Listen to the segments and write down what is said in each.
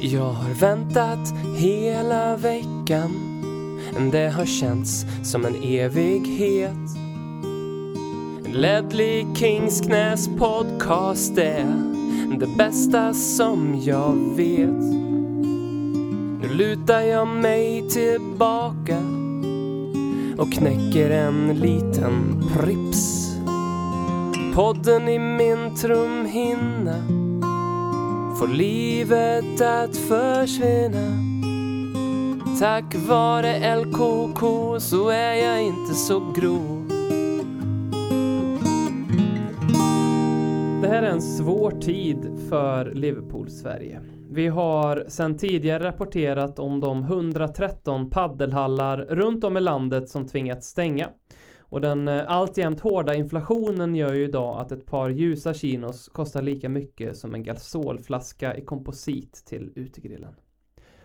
Jag har väntat hela veckan. Det har känts som en evighet. Ledley Kingsknäs podcast är det bästa som jag vet. Nu lutar jag mig tillbaka och knäcker en liten Prips. Podden i min trumhinna får livet att försvinna Tack vare LKK så är jag inte så grov Det här är en svår tid för Liverpool-Sverige. Vi har sedan tidigare rapporterat om de 113 paddelhallar runt om i landet som tvingats stänga. Och den eh, alltjämt hårda inflationen gör ju idag att ett par ljusa chinos kostar lika mycket som en gasolflaska i komposit till utegrillen.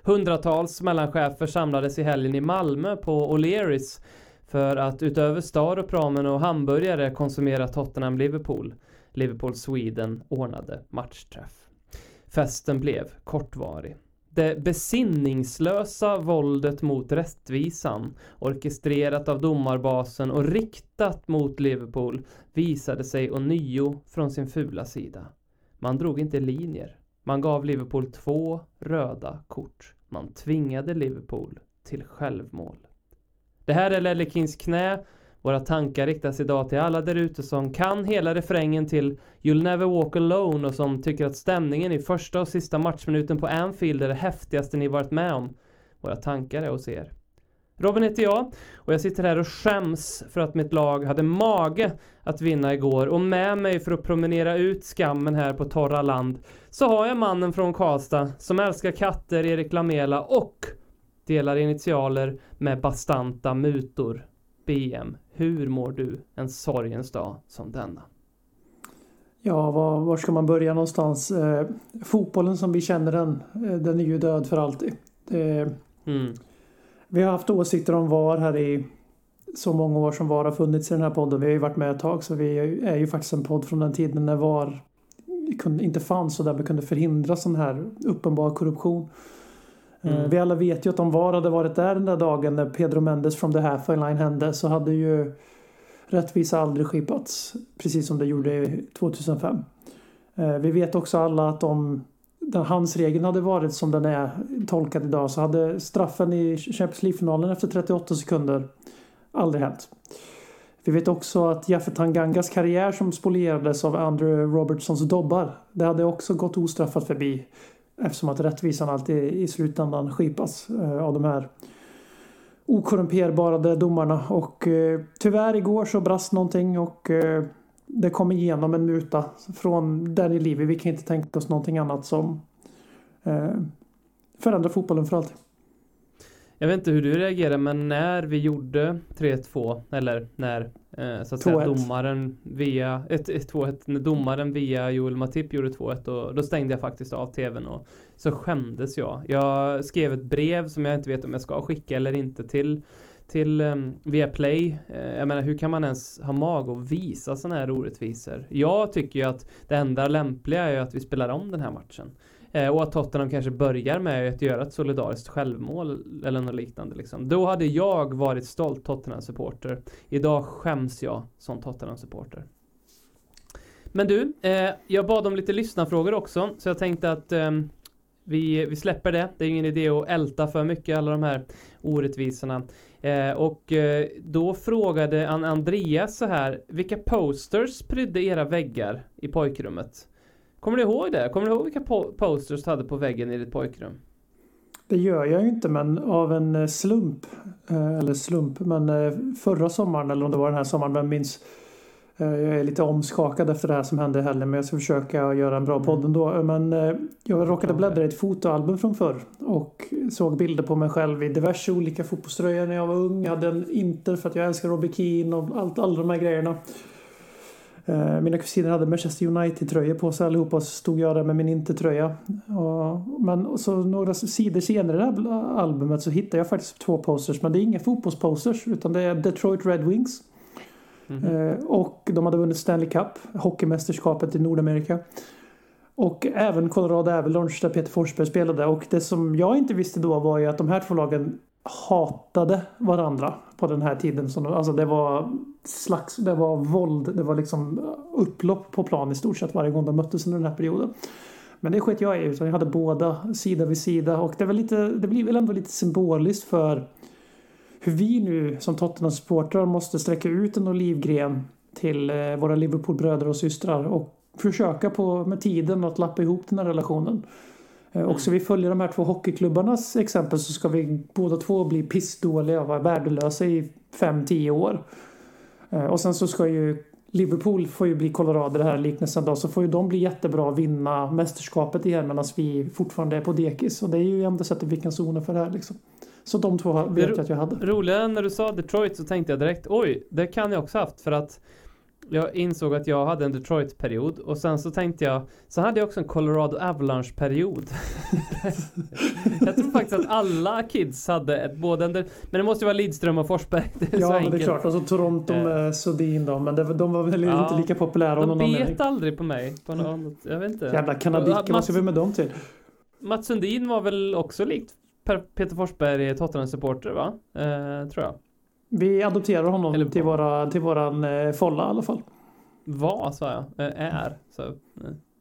Hundratals mellanchefer samlades i helgen i Malmö på O'Learys för att utöver Star, Pramen och hamburgare konsumera Tottenham Liverpool. Liverpool Sweden ordnade matchträff. Festen blev kortvarig. Det besinningslösa våldet mot rättvisan, orkestrerat av domarbasen och riktat mot Liverpool, visade sig ånyo från sin fula sida. Man drog inte linjer. Man gav Liverpool två röda kort. Man tvingade Liverpool till självmål. Det här är Lellekins knä våra tankar riktas idag till alla där ute som kan hela refrängen till You'll never walk alone och som tycker att stämningen i första och sista matchminuten på Anfield är det häftigaste ni varit med om. Våra tankar är hos er. Robin heter jag och jag sitter här och skäms för att mitt lag hade mage att vinna igår och med mig för att promenera ut skammen här på torra land så har jag mannen från Karlstad som älskar katter, Erik Lamela och delar initialer med bastanta mutor. BM, hur mår du en sorgens dag som denna? Ja, var, var ska man börja någonstans? Eh, fotbollen som vi känner den, eh, den är ju död för alltid. Eh, mm. Vi har haft åsikter om VAR här i så många år som VAR har funnits i den här podden. Vi har ju varit med ett tag så vi är ju faktiskt en podd från den tiden när VAR inte fanns och därmed kunde förhindra sån här uppenbar korruption. Eh, mm. Vi alla vet ju att om VAR hade varit där den där dagen när Pedro Mendes from the halfway line hände så hade ju rättvisa aldrig skipats. Precis som det gjorde 2005. Eh, vi vet också alla att om den hans regeln hade varit som den är tolkad idag så hade straffen i Champions League-finalen efter 38 sekunder aldrig hänt. Vi vet också att Jaffe Tangangas karriär som spolierades av Andrew Robertsons dobbar. Det hade också gått ostraffat förbi. Eftersom att rättvisan alltid i slutändan skipas eh, av de här okorrumperbara domarna. Och eh, tyvärr igår så brast någonting och eh, det kom igenom en muta från Danny Levy. Vi kan inte tänka oss någonting annat som eh, förändrar fotbollen för alltid. Jag vet inte hur du reagerar men när vi gjorde 3-2 eller när eh, så att säga domaren via 1-2 när domaren via Joel Matip gjorde 2-1 och då stängde jag faktiskt av tvn och så skämdes jag. Jag skrev ett brev som jag inte vet om jag ska skicka eller inte till till um, Viaplay. Uh, jag menar hur kan man ens ha mag att visa sådana här orättvisor? Jag tycker ju att det enda lämpliga är att vi spelar om den här matchen. Eh, och att Tottenham kanske börjar med att göra ett solidariskt självmål eller något liknande. Liksom. Då hade jag varit stolt Tottenham-supporter. Idag skäms jag som Tottenham-supporter. Men du, eh, jag bad om lite lyssnarfrågor också, så jag tänkte att eh, vi, vi släpper det. Det är ingen idé att älta för mycket alla de här orättvisorna. Eh, och eh, då frågade Andreas så här, vilka posters prydde era väggar i pojkrummet? Kommer du ihåg det? Kommer du ihåg vilka po posters du hade på väggen i ditt pojkrum? Det gör jag ju inte men av en eh, slump. Eh, eller slump men eh, förra sommaren eller om det var den här sommaren. Men minns. Jag är lite omskakad efter det här som hände i helgen men jag ska försöka göra en bra mm. podd ändå. Men jag råkade bläddra i ett fotoalbum från förr och såg bilder på mig själv i diverse olika fotbollströjor när jag var ung. Jag hade en Inter för att jag älskar Robbie Keane och allt, alla de här grejerna. Eh, mina kusiner hade Manchester United-tröjor på sig allihopa och så stod jag där med min Inter-tröja. Men så några sidor senare i det här albumet så hittade jag faktiskt två posters. Men det är inga fotbollsposters utan det är Detroit Red Wings. Mm -hmm. Och de hade vunnit Stanley Cup, hockeymästerskapet i Nordamerika. Och även Colorado Avalanche där Peter Forsberg spelade. Och det som jag inte visste då var ju att de här två lagen hatade varandra på den här tiden. Alltså det var slags, det var våld, det var liksom upplopp på plan i stort sett varje gång de möttes under den här perioden. Men det sket jag i, utan jag hade båda sida vid sida och det, var lite, det blir väl ändå lite symboliskt för hur vi nu som Tottenham-supportrar måste sträcka ut en olivgren till eh, våra Liverpool-bröder och systrar och försöka på, med tiden att lappa ihop den här relationen. Mm. Och så vi följer de här två hockeyklubbarnas exempel så ska vi båda två bli pissdåliga och vara värdelösa i 5-10 år. Eh, och sen så ska ju Liverpool får ju bli Colorado det här liknelsen då. Så får ju de bli jättebra och vinna mästerskapet igen medan vi fortfarande är på dekis. Och det är ju enda sättet vi kan zona för det här liksom. Så de två vet jag att jag hade. Roliga när du sa Detroit så tänkte jag direkt oj, det kan jag också haft för att jag insåg att jag hade en Detroit-period och sen så tänkte jag så hade jag också en Colorado Avalanche-period. jag tror faktiskt att alla kids hade ett, både en, men det måste ju vara Lidström och Forsberg. Det ja, men det är klart. Och så Toronto med uh, Sudin då, men det, de var väl ja, inte lika populära. De bet aldrig på mig. På något, jag vet inte. Jävla kanadicker, vad ska vi med dem till? Mats Sundin var väl också likt Peter Forsberg Tottenham-supporter va? Uh, tror jag. Vi adopterar honom Eller till, våra, till våran eh, folla i alla fall. Vad sa jag? Eh, är. Så, eh,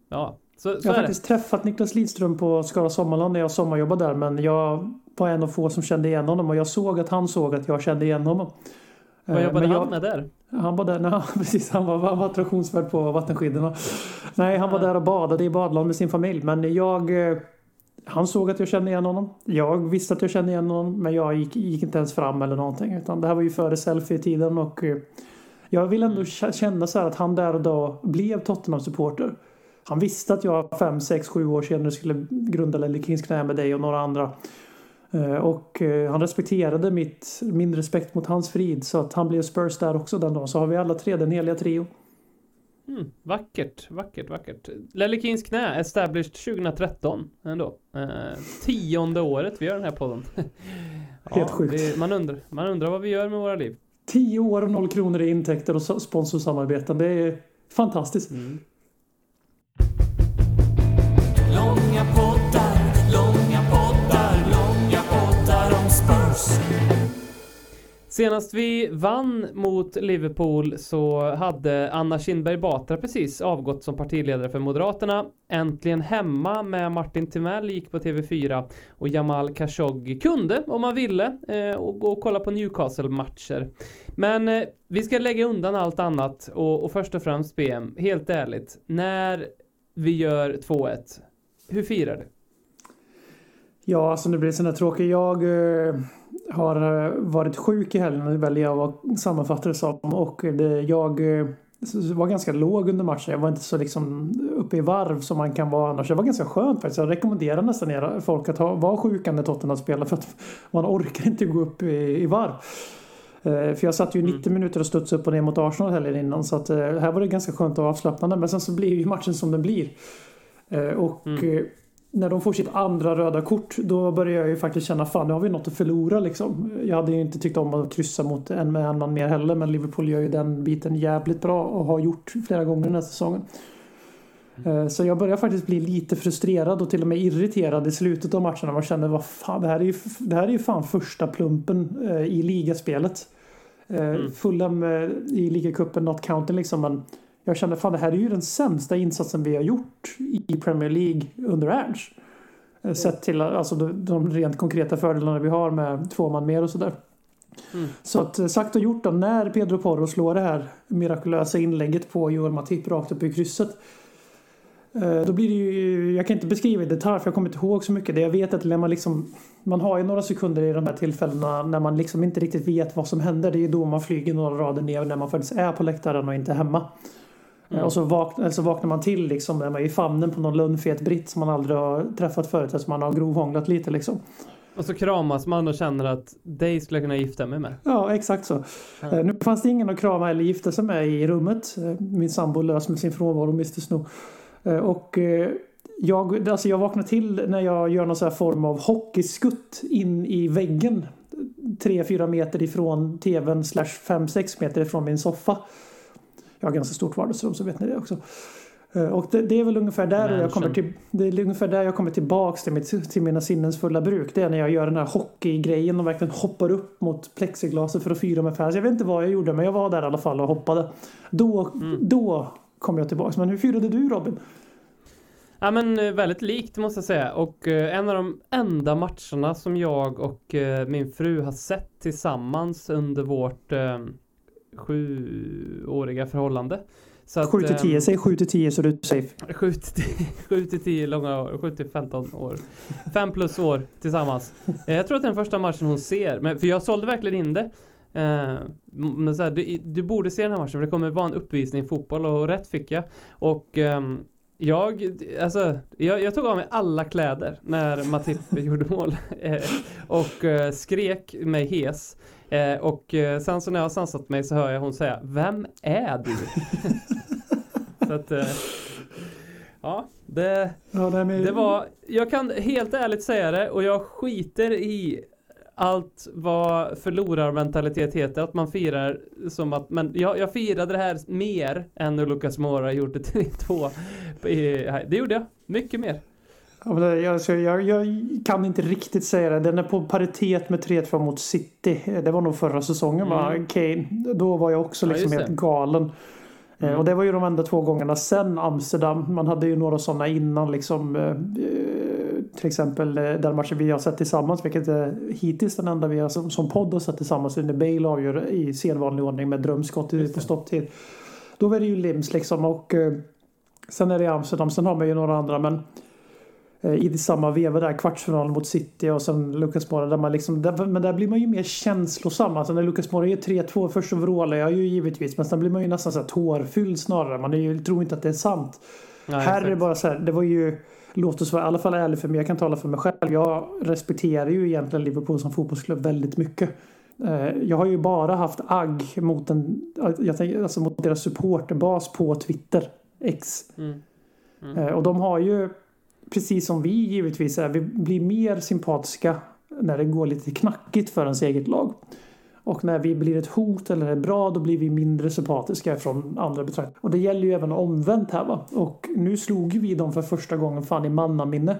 ja. Så, så jag har faktiskt det. träffat Niklas Lidström på Skara Sommarland när jag sommarjobbade där. Men jag var en av få som kände igen honom och jag såg att han såg att jag kände igen honom. Vad jobbade men han jag, med där? Han var där, nej, precis, han var, han var attraktionsvärd på vattenskidorna. Nej, han var där och badade i badland med sin familj. Men jag han såg att jag kände igen honom. Jag visste att jag kände igen honom men jag gick, gick inte ens fram eller någonting. Utan det här var ju före selfie-tiden och eh, jag vill ändå mm. känna så här att han där och då blev Tottenham-supporter. Han visste att jag fem, sex, sju år senare skulle grunda Lelle Kings knä med dig och några andra. Eh, och eh, han respekterade mitt, min respekt mot hans frid så att han blev Spurs där också den dagen. Så har vi alla tre den heliga trio. Mm, vackert, vackert, vackert. Lelle Kings knä, established 2013 ändå. Eh, tionde året vi gör den här podden. ja, Helt sjukt. Det, man, undrar, man undrar vad vi gör med våra liv. Tio år och noll kronor i intäkter och sponsorsamarbeten. Det är fantastiskt. Mm. Långa poddar, Senast vi vann mot Liverpool så hade Anna Kinberg Batra precis avgått som partiledare för Moderaterna. Äntligen hemma med Martin Timell gick på TV4 och Jamal Khashoggi kunde om man ville eh, och gå och kolla på Newcastle-matcher. Men eh, vi ska lägga undan allt annat och, och först och främst BM, helt ärligt, när vi gör 2-1, hur firar du? Ja, alltså nu blir det tråkiga. Jag eh, har eh, varit sjuk i helgen väljer jag att sammanfatta det som. Och det, jag eh, var ganska låg under matchen. Jag var inte så liksom uppe i varv som man kan vara annars. Det var ganska skönt faktiskt. Jag rekommenderar nästan er folk att ha, vara sjuka när Tottenham spelar för att man orkar inte gå upp i, i varv. För jag satt ju 90 mm. minuter och studsade upp och ner mot Arsenal helgen innan så att här var det ganska skönt och avslappnande. Men sen så blir ju matchen som den blir. Och mm när de får sitt andra röda kort då börjar jag ju faktiskt känna fan nu har vi något att förlora liksom. Jag hade ju inte tyckt om att kryssa mot en med en man mer heller men Liverpool gör ju den biten jävligt bra och har gjort flera gånger den här säsongen. Eh, så jag börjar faktiskt bli lite frustrerad och till och med irriterad i slutet av matcherna. Man känner vad fan det här är ju, det här är ju fan första plumpen eh, i ligaspelet. Eh, mm. Fulham i ligacupen, not counting liksom men jag kände fan det här är ju den sämsta insatsen vi har gjort i Premier League under Ernst. Mm. Sett till alltså, de, rent konkreta fördelarna vi har med två man mer och sådär. Mm. Så att eh, sagt och gjort då, när Pedro Porro slår det här mirakulösa inlägget på Joel Matip rakt upp i krysset. Eh, då blir det ju, jag kan inte beskriva i detalj för jag kommer inte ihåg så mycket. Det jag vet att när man liksom, man har ju några sekunder i de här tillfällena när man liksom inte riktigt vet vad som händer. Det är ju då man flyger några rader ner när man faktiskt är på läktaren och inte hemma. Mm. Och så, vaknar, så vaknar man till liksom man är i famnen på någon lunnfet britt som man aldrig har träffat förut eftersom man har grovhånglat lite liksom. Och så kramas man och känner att dig skulle jag kunna gifta mig med. Ja, exakt så. Mm. Nu fanns det ingen att krama eller gifta sig med i rummet. Eh, min sambo lös med sin frånvaro, Mr Snow. Eh, och jag, alltså jag vaknar till när jag gör någon här form av hockeyskutt in i väggen. 3-4 meter ifrån tvn slash 5-6 meter ifrån min soffa. Jag har ganska stort vardagsrum så vet ni det också. Eh, och det, det, är väl ungefär där jag kommer till, det är ungefär där jag kommer tillbaks till, mitt, till mina sinnens fulla bruk. Det är när jag gör den här hockeygrejen och verkligen hoppar upp mot plexiglaset för att fira med fans. Jag vet inte vad jag gjorde men jag var där i alla fall och hoppade. Då, mm. då kom jag tillbaks. Men hur firade du Robin? Ja men eh, väldigt likt måste jag säga och eh, en av de enda matcherna som jag och eh, min fru har sett tillsammans under vårt eh, sjuåriga förhållande. 7 till 10, säg 7 till 10 så du är safe. 7 till 10 långa år, 7 till 15 år. 5 plus år tillsammans. Jag tror att det är den första matchen hon ser, men, för jag sålde verkligen in det. men så här, du, du, borde se den här matchen för det kommer vara en uppvisning i fotboll och rätt fick jag. Och um, jag, alltså, jag, jag, tog av mig alla kläder när Matip gjorde mål eh, och eh, skrek mig hes. Eh, och eh, sen så när jag har sansat mig så hör jag hon säga Vem är du? så att eh, Ja, det, ja, det var Jag kan helt ärligt säga det och jag skiter i allt vad förlorarmentalitet heter, att man firar som att, men jag, jag firade det här mer än när Lucas Mora gjorde 3-2. Det gjorde jag, mycket mer. Alltså, jag, jag, kan inte riktigt säga det. Den är på paritet med 3-2 mot City. Det var nog förra säsongen mm. va? Kane. Då var jag också liksom ja, helt galen. Eh, mm. Och det var ju de enda två gångerna sen Amsterdam. Man hade ju några sådana innan liksom. Eh, till exempel eh, den matchen vi har sett tillsammans, vilket är hittills den enda vi har som, som podd har sett tillsammans när Bale avgör i sedvanlig ordning med drömskott på stopptid. Då var det ju Lims liksom och sen är det Amsterdam, sen har man ju några andra men i samma veva där, kvartsfinalen mot City och sen Lucas Moura där man liksom, där, men där blir man ju mer känslosam. Alltså när Lucas Moura gör 3-2 först så vrålar jag ju givetvis men sen blir man ju nästan så tårfylld snarare. Man är ju, tror inte att det är sant. Nej, här är det bara så här, det var ju Låt oss vara i alla fall ärlig för mig, jag kan tala för mig själv. Jag respekterar ju egentligen Liverpool som fotbollsklubb väldigt mycket. Eh, jag har ju bara haft agg mot, en, jag tänker, alltså mot deras supporterbas på Twitter, X. Mm. Mm. Eh, och de har ju precis som vi givetvis är, vi blir mer sympatiska när det går lite knackigt för ens eget lag. Och när vi blir ett hot eller är bra då blir vi mindre sympatiska från andra betraktare. Och det gäller ju även omvänt här va. Och nu slog vi dem för första gången fan i mannaminne.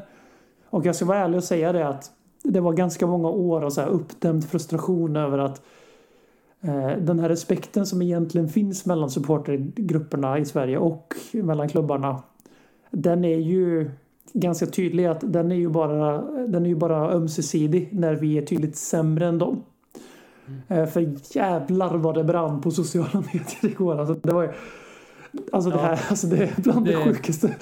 Och jag ska vara ärlig och säga det att det var ganska många år av så här uppdämd frustration över att eh, den här respekten som egentligen finns mellan supportergrupperna i Sverige och mellan klubbarna. Den är ju ganska tydlig att den är ju bara, den är ju bara ömsesidig när vi är tydligt sämre än dem. Mm. För jävlar vad det brann på sociala medier igår. Alltså det var ju, Alltså det här, alltså det är bland det, det sjukaste.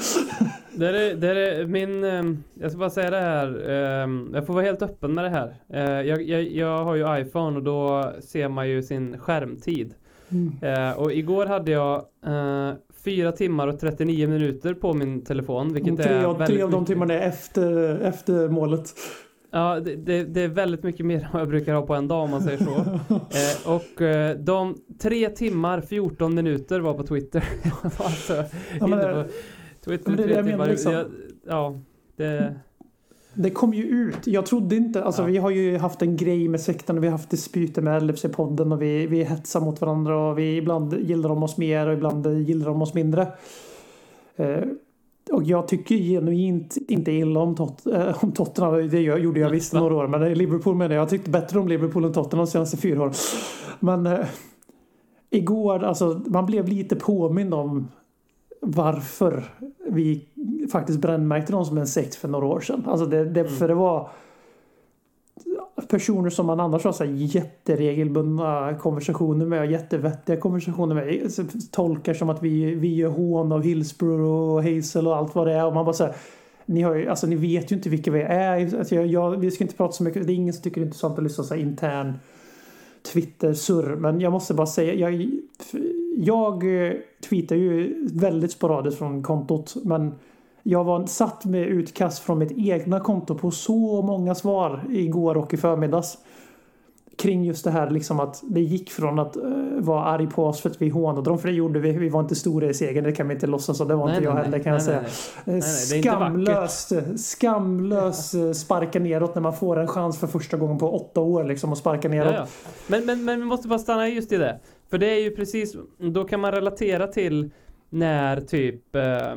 Det är, det är min, ehm, jag ska bara säga det här, ehm, jag får vara helt öppen med det här. Eh, jag, jag, jag har ju iPhone och då ser man ju sin skärmtid. Mm. Eh, och igår hade jag 4 timmar och 39 minuter på min telefon. Vilket tre, är väldigt tre av de timmarna är efter, efter målet. Ja, det, det, det, är väldigt mycket mer än vad jag brukar ha på en dag om man säger så. eh, och eh, de tre timmar 14 minuter var på Twitter. alltså, ja, men, på Twitter, men det är det jag menar liksom. Jag, ja, det... Det kom ju ut. Jag trodde inte, alltså ja. vi har ju haft en grej med sekten och vi har haft dispyter med LFC-podden och vi, vi hetsar mot varandra och vi ibland gillar de oss mer och ibland gillar de oss mindre. Eh, och jag tycker genuint inte illa om, tot äh, om Tottenham. Det gjorde jag visst några år. Men Liverpool menar jag. Jag tyckte bättre om Liverpool än Tottenham de senaste fyra åren. Men äh, igår, alltså man blev lite påmind om varför vi faktiskt brännmärkte dem som en sekt för några år sedan. Alltså det, det, mm. För det var personer som man annars har så här jätteregelbundna konversationer med och jättevettiga konversationer med tolkar som att vi, vi gör hån av Hillsborough och Hazel och allt vad det är och man bara så ni, har ju, alltså, ni vet ju inte vilka vi är. Alltså, jag, jag, vi ska inte prata så mycket. Det är ingen som tycker det är intressant att lyssna på intern Twitter-surr. Men jag måste bara säga. Jag, jag eh, tweetar ju väldigt sporadiskt från kontot. Men jag var satt med utkast från mitt egna konto på så många svar igår och i förmiddags. Kring just det här liksom att det gick från att uh, vara arg på oss för att vi hånade dem, för det gjorde vi. Vi var inte stora i segern, det kan vi inte låtsas och det var nej, inte jag nej, heller kan nej, jag säga. skamlöst, skamlöst sparka neråt när man får en chans för första gången på åtta år liksom att sparka neråt. Ja, ja. Men, men, men vi måste bara stanna just i det. För det är ju precis, då kan man relatera till när typ eh,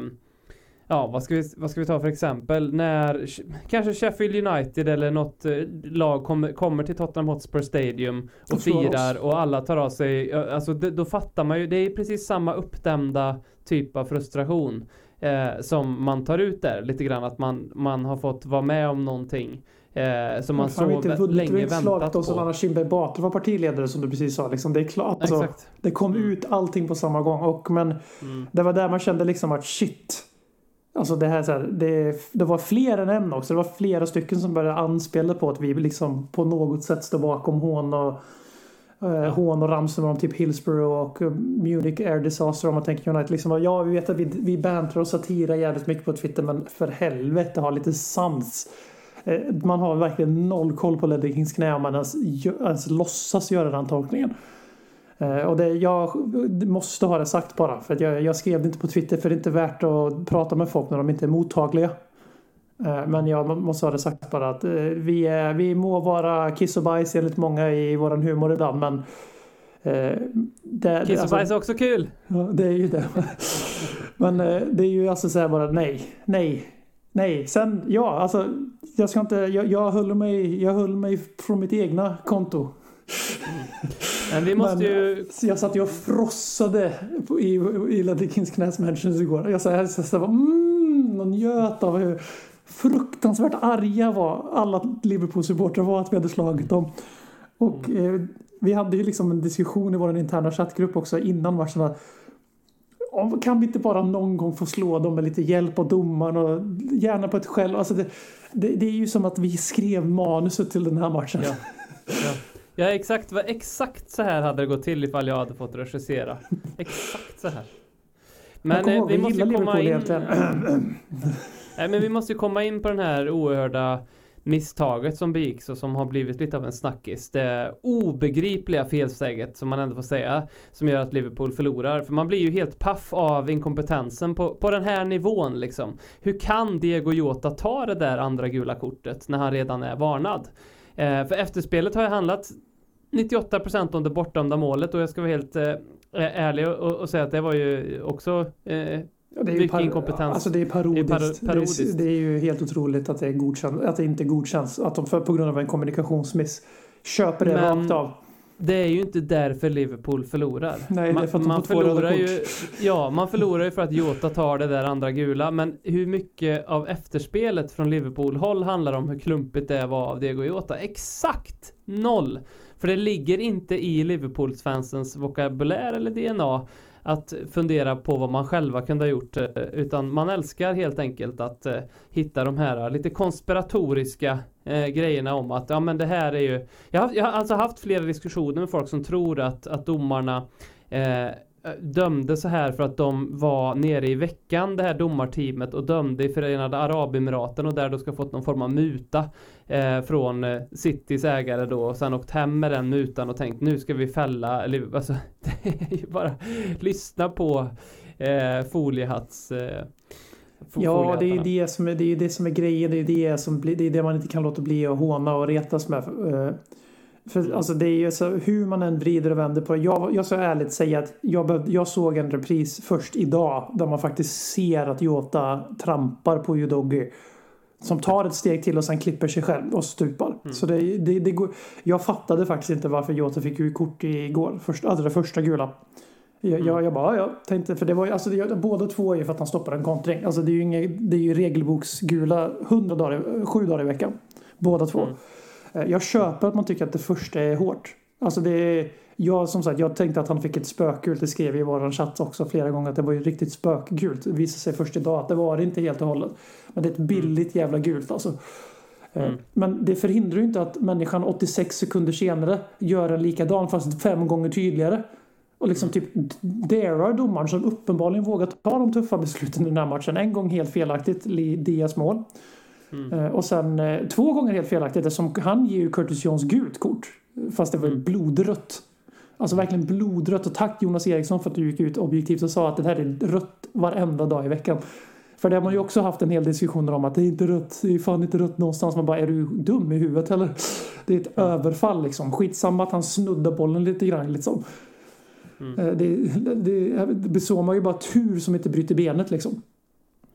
Ja, vad ska, vi, vad ska vi ta för exempel? När kanske Sheffield United eller något eh, lag kommer, kommer till Tottenham Hotspur Stadium och, och firar och alla tar av sig, alltså det, då fattar man ju, det är precis samma uppdämda typ av frustration eh, som man tar ut där lite grann, att man, man har fått vara med om någonting. Eh, som man så inte länge väntat på. Som Anna Kinberg Batra var partiledare som du precis sa. Liksom, det är klart. Alltså, det kom mm. ut allting på samma gång. Och, men mm. det var där man kände liksom att shit. Alltså det här, så här, det, det var fler än en också. Det var flera stycken som började anspela på att vi liksom på något sätt står bakom hån och eh, hån och ramsor om typ Hillsborough och uh, Munich Air Disaster om man tänker United. Liksom, ja, vi vet att vi, vi bantrar och satirar jävligt mycket på Twitter men för helvete ha lite sans. Eh, man har verkligen noll koll på Ledley Kings knä om man ens, ens låtsas göra den tolkningen. Eh, och det, jag måste ha det sagt bara. För jag, jag, skrev det inte på Twitter för det är inte värt att prata med folk när de inte är mottagliga. Eh, men jag måste ha det sagt bara att vi, är, vi må vara kiss och bajs enligt många i våran humor ibland men det, Kiss och alltså, bajs är också kul! Det är ju det. Men det är ju alltså så här bara nej, nej, nej. Sen ja, alltså jag ska inte, jag, jag, höll mig, jag höll mig från mitt egna konto. Men vi måste Men, ju... Jag satt ju och frossade i, i Ladikins knäs Mansions igår. Jag sa, jag sa mm, och njöt av hur fruktansvärt arga var alla Liverpool-supportrar var att vi hade slagit dem. Och mm. eh, vi hade ju liksom en diskussion i vår interna chattgrupp också innan matchen. Kan vi inte bara någon gång få slå dem med lite hjälp av domaren och gärna på ett själv. Alltså det, det, det, är ju som att vi skrev manuset till den här matchen. Ja. Ja. Ja, exakt, exakt så här hade det gått till ifall jag hade fått regissera. Exakt så här. Men eh, vi måste ju komma in... Nej, men vi måste komma in på den här oerhörda misstaget som begicks och som har blivit lite av en snackis. Det obegripliga felsteget som man ändå får säga som gör att Liverpool förlorar. För man blir ju helt paff av inkompetensen på, på den här nivån liksom. Hur kan Diego Jota ta det där andra gula kortet när han redan är varnad? Eh, för efterspelet har ju handlat 98% om det bortdömda målet och jag ska vara helt eh, ärlig och, och, säga att det var ju också eh, Ja, det är mycket inkompetens. Alltså det är parodiskt. Det är, par parodiskt. Det, är, det är, ju helt otroligt att det, är godkänt, att det inte godkänns. Att de för, på grund av en kommunikationsmiss köper det Men, rakt av. Det är ju inte därför Liverpool förlorar. Nej, det är för att man, de förlorar ju, Ja, man förlorar ju för att Jota tar det där andra gula. Men hur mycket av efterspelet från Liverpool-håll handlar om hur klumpigt det var av Diego Jota? Exakt noll! För det ligger inte i Liverpools-fansens vokabulär eller DNA att fundera på vad man själva kunde ha gjort eh, utan man älskar helt enkelt att eh, hitta de här eh, lite konspiratoriska eh, grejerna om att ja men det här är ju jag har, jag har alltså haft flera diskussioner med folk som tror att, att domarna eh, dömde så här för att de var nere i veckan det här domarteamet och dömde i Förenade Arabemiraten och där då ska fått någon form av muta eh, från eh, Citys ägare då och sen åkt hem med den mutan och tänkt nu ska vi fälla eller alltså det är ju bara lyssna på eh, foliehatts eh, Ja, det är det som är, det är det som är grejen. Det är det, som blir, det är det man inte kan låta bli att håna och retas med. För alltså det är ju så hur man än vrider och vänder på det. Jag, jag ska ärligt säga att jag, behövde, jag såg en repris först idag där man faktiskt ser att Jota trampar på Udogi. Som tar ett steg till och sen klipper sig själv och stupar. Mm. Så det, det, det går, jag fattade faktiskt inte varför Jota fick ju kort igår. Först, alltså det första gula. Jag, mm. jag, jag bara, jag tänkte, för det var ju, alltså det, båda två är ju för att han stoppar en kontring. Alltså det är ju, inga, ju regelboksgula 100 dagar, 7 dagar i veckan. Båda två. Mm. Eh, jag köper att man tycker att det första är hårt. Alltså det är, jag, som sagt, jag tänkte att han fick ett spökgult. Det skrev vi i vår chatt också flera gånger att det var ju riktigt spökgult. Det visade sig först idag att det var det inte helt och hållet. Men det är ett billigt jävla gult alltså. Eh, mm. Men det förhindrar ju inte att människan 86 sekunder senare gör en likadan fast fem gånger tydligare. Och liksom typ darar domaren som uppenbarligen vågar ta de tuffa besluten i den här matchen. En gång helt felaktigt, Dias mål. Mm. Eh, och sen eh, två gånger helt felaktigt eftersom han ger ju Curtis Jones gult kort. Fast det var mm. blodrött. Alltså verkligen blodrött. Och tack Jonas Eriksson för att du gick ut objektivt och sa att det här är rött varenda dag i veckan. För det har man ju också haft en hel diskussioner om att det är inte rött, det är fan inte rött någonstans. Man bara, är du dum i huvudet eller? Det är ett överfall liksom. Skitsamma att han snuddar bollen lite grann liksom. Mm. Eh, det, det, det såg ju bara tur som inte bryter benet liksom.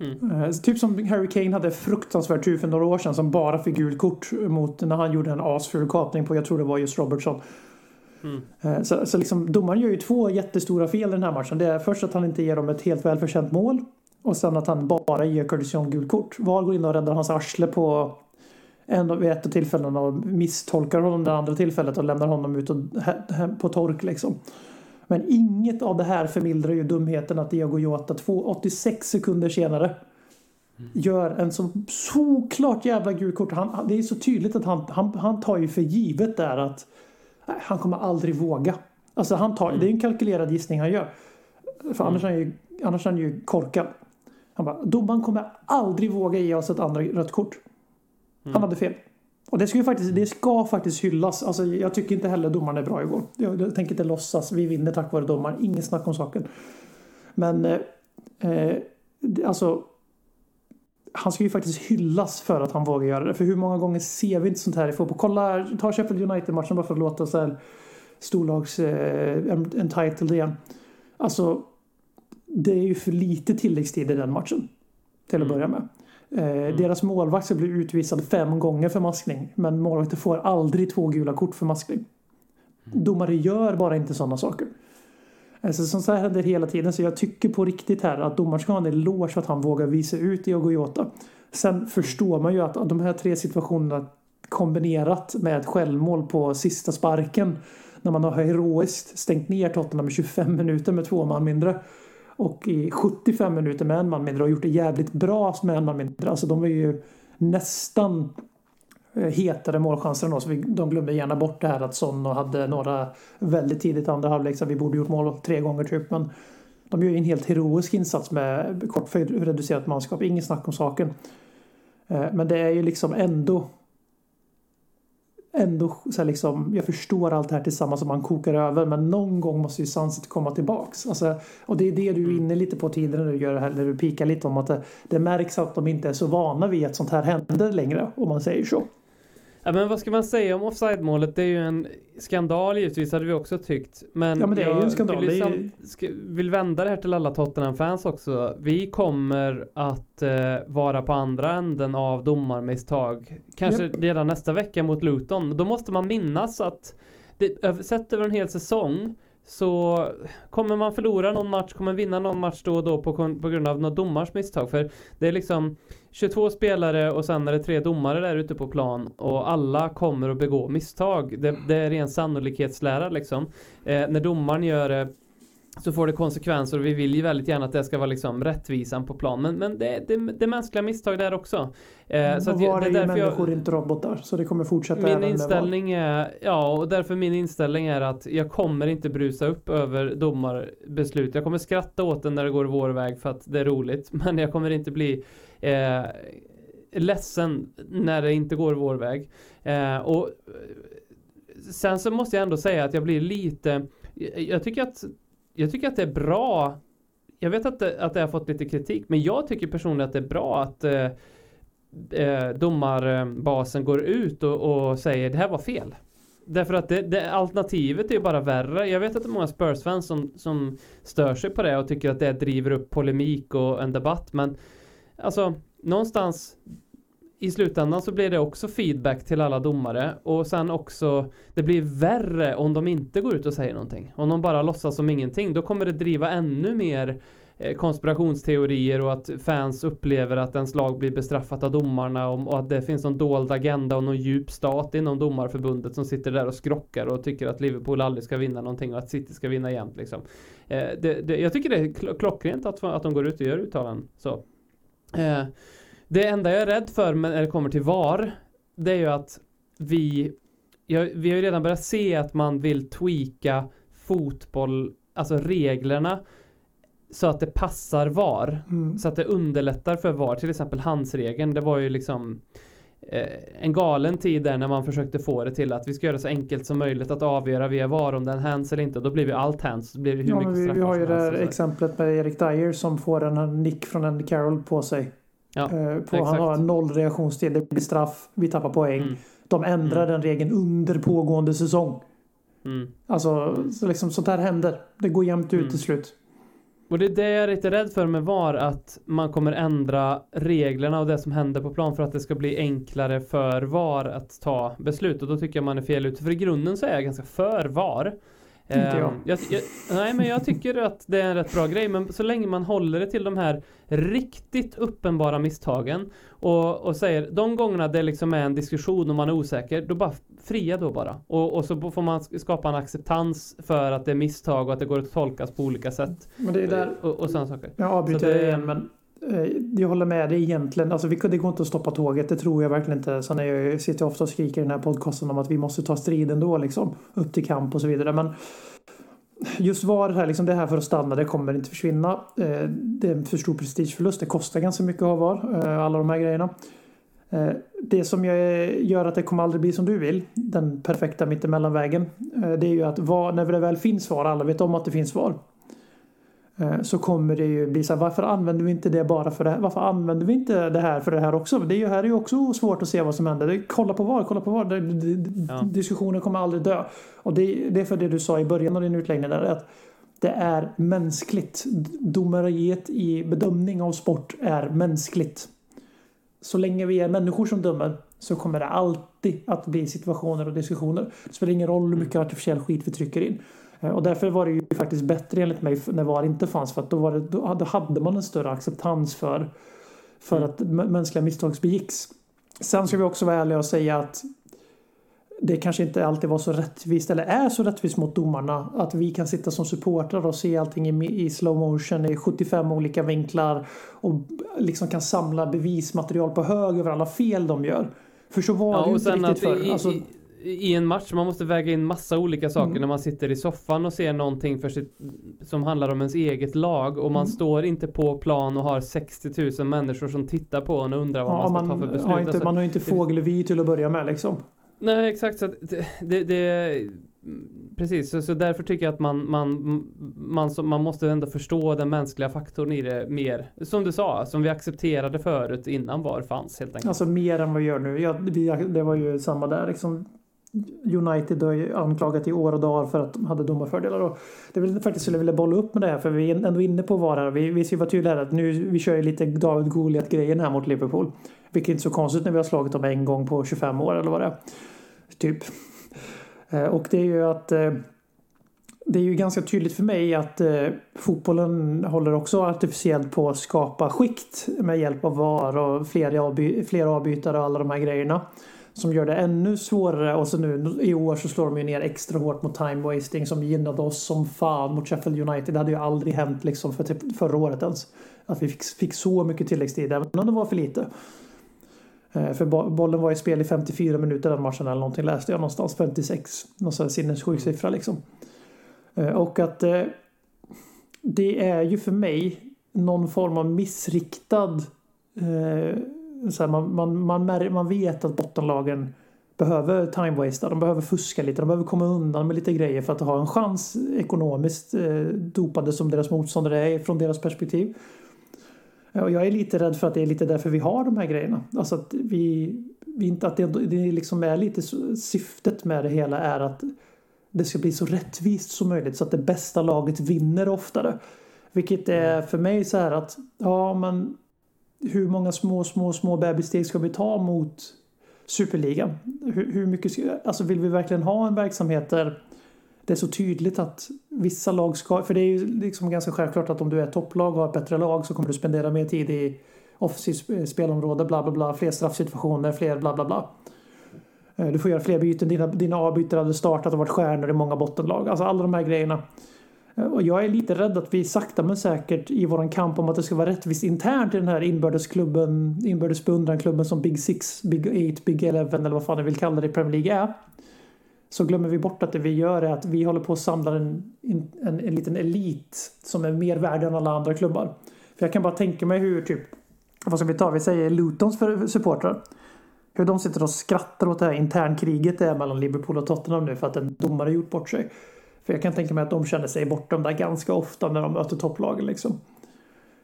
Mm. Eh, typ som Harry Kane hade fruktansvärt tur för några år sedan som bara fick gult kort mot när han gjorde en asful kapning på, jag tror det var just Robertson. Mm. Eh, så, så liksom, domaren gör ju två jättestora fel i den här matchen. Det är först att han inte ger dem ett helt välförtjänt mål och sen att han bara ger Curtis Young gult kort. VAR går in och räddar hans arsle på en, vid ett av tillfällena och misstolkar honom det andra tillfället och lämnar honom ut och, på tork liksom. Men inget av det här förmildrar ju dumheten att Diego Jota 86 sekunder senare gör en så såklart jävla gult kort. Han, det är så tydligt att han, han, han tar ju för givet där att nej, han kommer aldrig våga. Alltså han tar, det är en kalkylerad gissning han gör. För annars är han ju, annars är han ju korkad. Han bara, domaren kommer aldrig våga ge oss ett andra rött kort. Han hade fel. Och det ska, faktiskt, det ska faktiskt hyllas. Alltså, jag tycker inte heller domaren är bra igår. Jag, jag tänker inte låtsas. Vi vinner tack vare domaren. Inget snack om saken. Men eh, eh, alltså han ska ju faktiskt hyllas för att han vågar göra det. För hur många gånger ser vi inte sånt här i fotboll? Kolla, ta Sheffield United-matchen bara för att låta så här storlags eh, entitled igen. Alltså, det är ju för lite tilläggstid i den matchen. Till att mm. börja med. Eh, mm. Deras målvakt ska bli utvisad fem gånger för maskning. Men målvakten får aldrig två gula kort för maskning. Mm. Domare gör bara inte sådana saker. Alltså, sånt här händer hela tiden. Så jag tycker på riktigt här att domaren ska ha en eloge för att han vågar visa ut Diogo Jota. Sen förstår man ju att de här tre situationerna kombinerat med ett självmål på sista sparken när man har heroiskt stängt ner Tottenham med 25 minuter med två man mindre och i 75 minuter med en man mindre och gjort det jävligt bra med en man mindre. Alltså de är ju nästan eh, hetare målchanser än oss. De glömmer gärna bort det här att Son hade några väldigt tidigt andra halvlek så vi borde gjort mål tre gånger typ. Men de gör ju en helt heroisk insats med kort reducerat manskap. Inget snack om saken. Eh, men det är ju liksom ändå ändå så liksom, jag förstår allt det här tillsammans som man kokar över men någon gång måste ju sanset komma tillbaks. Alltså, och det är det du är inne lite på tidigare när du gör det här, när du pikar lite om att det, det märks att de inte är så vana vid att sånt här händer längre om man säger så. Ja, men vad ska man säga om offside-målet? Det är ju en skandal givetvis hade vi också tyckt. Men, ja, men det är ju en skandal. Vill, ju... vill vända det här till alla Tottenham-fans också. Vi kommer att eh, vara på andra änden av domarmisstag. Kanske yep. redan nästa vecka mot Luton. Då måste man minnas att det, sett över en hel säsong så kommer man förlora någon match, kommer vinna någon match då och då på, på grund av någon domars misstag. För det är liksom 22 spelare och sen är det tre domare där ute på plan och alla kommer att begå misstag. Det, det är ren sannolikhetslära liksom. Eh, när domaren gör det så får det konsekvenser och vi vill ju väldigt gärna att det ska vara liksom rättvisan på plan. Men, men det, det, det är mänskliga misstag där också. Eh, så att var det, är människor, jag, inte robotar. Så det kommer fortsätta Min inställning är, ja och därför min inställning är att jag kommer inte brusa upp över domarbeslut. Jag kommer skratta åt den när det går vår väg för att det är roligt. Men jag kommer inte bli eh, ledsen när det inte går vår väg. Eh, och sen så måste jag ändå säga att jag blir lite jag tycker att jag tycker att det är bra. Jag vet att det, att det har fått lite kritik, men jag tycker personligen att det är bra att eh, eh, domarbasen går ut och, och, säger det här var fel. Därför att det, det, alternativet är ju bara värre. Jag vet att det är många Spurs-fans som, som stör sig på det och tycker att det driver upp polemik och en debatt. Men alltså, någonstans i slutändan så blir det också feedback till alla domare och sen också det blir värre om de inte går ut och säger någonting. Om de bara låtsas som ingenting då kommer det driva ännu mer eh, konspirationsteorier och att fans upplever att ens lag blir bestraffat av domarna och att det finns någon dold agenda och någon djup stat inom domarförbundet som sitter där och skrockar och tycker att Liverpool aldrig ska vinna någonting och att City ska vinna jämt liksom. Eh, det, det, jag tycker det är klockrent att, att de går ut och gör uttalanden så. Eh, det enda jag är rädd för när det kommer till VAR det är ju att vi jag, vi har ju redan börjat se att man vill tweaka fotboll, alltså reglerna så att det passar VAR. Mm. Så att det underlättar för VAR. Till exempel handsregeln. Det var ju liksom eh, en galen tid där när man försökte få det till att vi ska göra det så enkelt som möjligt att avgöra via VAR om den hands eller inte. Då blir vi allt hands. Då blir det hur ja, mycket vi, vi har ju det här exemplet med Erik Dyer som får en nick från Andy Carroll på sig. Ja, eh, på, han har noll reaktionstid, det blir straff, vi tappar poäng. Mm. De ändrar mm. den regeln under pågående säsong. Mm. Alltså, så liksom, sånt här händer. Det går jämnt ut mm. till slut. Och det är det jag är lite rädd för med VAR, att man kommer ändra reglerna och det som händer på plan för att det ska bli enklare för VAR att ta beslut. Och då tycker jag man är fel ute. För i grunden så är jag ganska för VAR. Inte jag. Ehm, jag, jag. Nej, men jag tycker att det är en rätt bra grej. Men så länge man håller det till de här riktigt uppenbara misstagen och, och säger de gångerna det liksom är en diskussion och man är osäker, då bara fria då bara. Och, och så får man skapa en acceptans för att det är misstag och att det går att tolkas på olika sätt. Men det är där... Och, och sådana saker. Jag avbryter det... igen, men Eh, jag håller med dig egentligen. Alltså, det går inte att stoppa tåget, det tror jag verkligen inte. Sen är jag sitter jag ofta och skriker i den här podcasten om att vi måste ta striden då, liksom. Upp till kamp och så vidare. Men just var det här, liksom det här för att stanna, det kommer inte försvinna. Eh, det är en för stor prestigeförlust. Det kostar ganska mycket att ha VAR, eh, alla de här grejerna. Det som gör att det kommer aldrig bli som du vill, den perfekta mittemellanvägen, det är ju att var, när det väl finns VAR, alla vet om att det finns VAR. Eh, så kommer det ju bli så här, varför använder vi inte det bara för det här? Varför använder vi inte det här för det här också? Det är ju här är ju också svårt att se vad som händer. Kolla på var, kolla på var. Ja. Diskussionen kommer aldrig dö. Och det, det är för det du sa i början av din utläggning där, att det är mänskligt. Domariet i bedömning av sport är mänskligt. Så länge vi är människor som dömer så kommer det alltid att bli situationer och diskussioner. Det spelar ingen roll hur mycket artificiell skit vi trycker in. Eh, och därför var det ju faktiskt bättre enligt mig när VAR inte fanns för att då, var det, då hade man en större acceptans för, för mm. att mänskliga misstag begicks. Sen ska vi också vara ärliga och säga att det kanske inte alltid var så rättvist eller är så rättvist mot domarna att vi kan sitta som supportrar och se allting i, i slow motion i 75 olika vinklar och liksom kan samla bevismaterial på hög över alla fel de gör. För så var ja, det ju inte riktigt förr. Alltså, i en match, man måste väga in massa olika saker mm. när man sitter i soffan och ser någonting för sitt, som handlar om ens eget lag och man mm. står inte på plan och har 60 000 människor som tittar på en och undrar vad ja, man ska man, ta för beslut. Har inte, alltså, man har inte fågelvy till att börja med liksom. Nej exakt, så det, det, det Precis, så, så därför tycker jag att man, man, man, så, man måste ändå förstå den mänskliga faktorn i det mer. Som du sa, som vi accepterade förut innan VAR fanns helt enkelt. Alltså mer än vad vi gör nu. Ja, det var ju samma där liksom. United har ju anklagat i år och dagar för att de hade domarfördelar. Och det vill faktiskt skulle vilja bolla upp med det här för vi är ändå inne på VAR här. Vi, vi ska vara tydliga här att nu vi kör ju lite David Goliat grejen här mot Liverpool. Vilket är inte så konstigt när vi har slagit dem en gång på 25 år eller vad det är. Typ. Eh, och det är ju att eh, det är ju ganska tydligt för mig att eh, fotbollen håller också artificiellt på att skapa skikt med hjälp av VAR och fler, avby fler avbytare och alla de här grejerna som gör det ännu svårare. Och så nu i år så slår de ju ner extra hårt mot time wasting som gynnade oss som fan mot Sheffield United. Det hade ju aldrig hänt liksom för typ förra året ens. Att vi fick, fick så mycket tilläggstid, även om det var för lite. Eh, för bollen var i spel i 54 minuter den matchen eller någonting läste jag någonstans. 56. Någon sån sinnessjuk siffra liksom. Eh, och att eh, det är ju för mig någon form av missriktad så här, man, man, man, man vet att bottenlagen behöver time-wasta, de behöver fuska lite, de behöver komma undan med lite grejer för att ha en chans ekonomiskt eh, dopade som deras motståndare är från deras perspektiv. Och jag är lite rädd för att det är lite därför vi har de här grejerna. Alltså att vi, vi inte, att det, det liksom är lite syftet med det hela är att det ska bli så rättvist som möjligt så att det bästa laget vinner oftare. Vilket är för mig så här att ja men hur många små, små, små bebissteg ska vi ta mot Superligan? Hur, hur mycket ska, alltså vill vi verkligen ha en verksamhet där det är så tydligt att vissa lag ska... För det är ju liksom ganska självklart att om du är topplag och har ett bättre lag så kommer du spendera mer tid i offensivt spelområde, bla bla bla, fler straffsituationer, fler bla bla bla. Eh, du får göra fler byten, dina, dina avbytare hade startat och varit stjärnor i många bottenlag. Alltså alla de här grejerna. Eh, och jag är lite rädd att vi sakta men säkert i våran kamp om att det ska vara rättvist internt i den här inbördesklubben, inbördesbeundranklubben som Big Six, Big Eight, Big Eleven eller vad fan ni vill kalla det i Premier League är. Så glömmer vi bort att det vi gör är att vi håller på att samla en, en, en liten elit som är mer värd än alla andra klubbar. För jag kan bara tänka mig hur typ, vad ska vi ta, vi säger Lutons supportrar. Hur de sitter och skrattar åt det här internkriget det är mellan Liverpool och Tottenham nu för att en domare gjort bort sig. För jag kan tänka mig att de känner sig bortdömda ganska ofta när de möter topplagen liksom.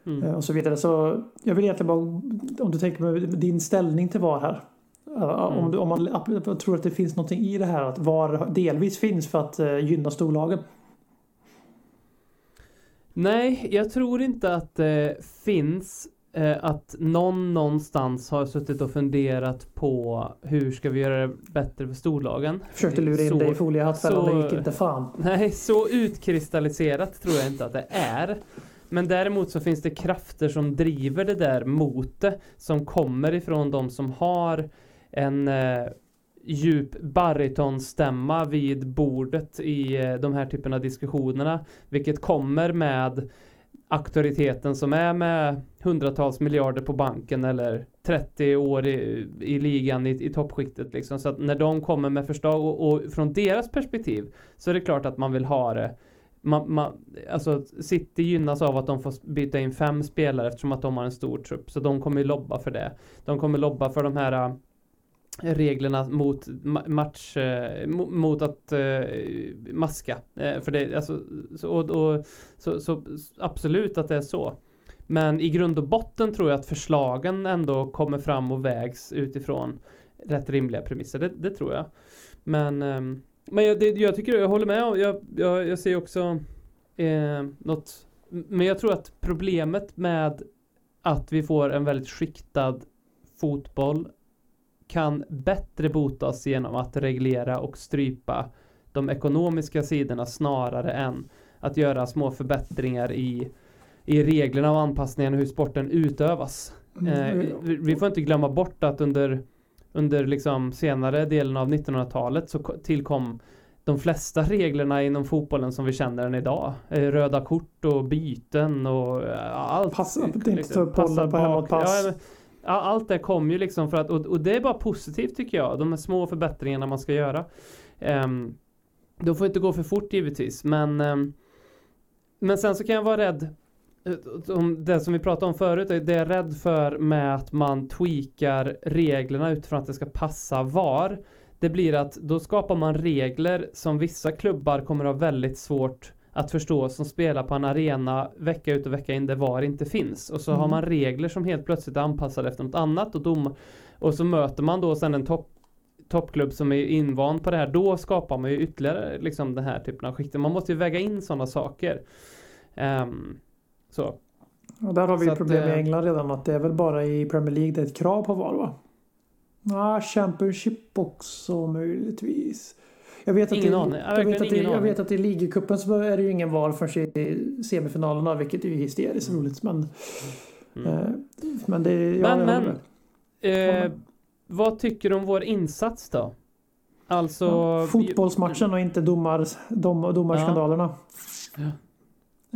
Mm. Eh, och så vidare. Så jag vill egentligen bara, om du tänker på din ställning till VAR här. Mm. Om, du, om man tror att det finns någonting i det här att VAR delvis finns för att uh, gynna storlagen. Nej, jag tror inte att det finns eh, att någon någonstans har suttit och funderat på hur ska vi göra det bättre för storlagen. Försökte lura in dig i foliehattfällan, det gick inte fan. Nej, så utkristalliserat tror jag inte att det är. Men däremot så finns det krafter som driver det där mot det som kommer ifrån de som har en eh, djup baritonstämma vid bordet i eh, de här typerna av diskussionerna. Vilket kommer med auktoriteten som är med hundratals miljarder på banken eller 30 år i, i ligan i, i toppskiktet liksom. Så att när de kommer med förslag och, och, från deras perspektiv så är det klart att man vill ha det man, man, alltså City gynnas av att de får byta in fem spelare eftersom att de har en stor trupp. Så de kommer ju lobba för det. De kommer lobba för de här reglerna mot match, eh, mot att eh, maska. Eh, för det, alltså, så, och, och, så, så, absolut att det är så. Men i grund och botten tror jag att förslagen ändå kommer fram och vägs utifrån rätt rimliga premisser. Det, det tror jag. Men, ehm, men jag, det, jag tycker, jag håller med. Jag, jag, jag ser också eh, något. Men jag tror att problemet med att vi får en väldigt skiktad fotboll kan bättre botas genom att reglera och strypa de ekonomiska sidorna snarare än att göra små förbättringar i, i reglerna och anpassningen hur sporten utövas. Mm. Eh, vi, vi, får inte glömma bort att under, under liksom senare delen av 1900-talet så tillkom de flesta reglerna inom fotbollen som vi känner den idag. Eh, röda kort och byten och eh, allt. Passa, liksom, inte ta upp bollen på hemåtpass. Ja, Ja, allt det kom ju liksom för att, och, och, det är bara positivt tycker jag, de små förbättringarna man ska göra. Um, de får inte gå för fort givetvis, men um, men sen så kan jag vara rädd eh, om det som vi pratade om förut, det är jag rädd för med att man tweakar reglerna utifrån att det ska passa VAR. Det blir att då skapar man regler som vissa klubbar kommer ha väldigt svårt att förstå som spelar på en arena vecka ut och vecka in där VAR inte finns. Och så mm. har man regler som helt plötsligt är anpassade efter något annat och, dom, och så möter man då sen en topp toppklubb som är invand på det här, då skapar man ju ytterligare liksom den här typen av skikten. Man måste ju väga in sådana saker. Um, så. Och där har vi så problem att, i eh, England redan att det är väl bara i Premier League det är ett krav på VAR va? Ja, ah, Championship också möjligtvis. Jag vet ingen aning. Jag, jag, vet att i, jag vet att i ligacupen så är det ju ingen val förrän i semifinalerna vilket är ju hysteriskt mm. roligt. Men, mm. eh, men det... Ja, men, men eh, vad tycker du om vår insats då? Alltså... Ja, fotbollsmatchen och inte domar, dom, domarskandalerna. Ja.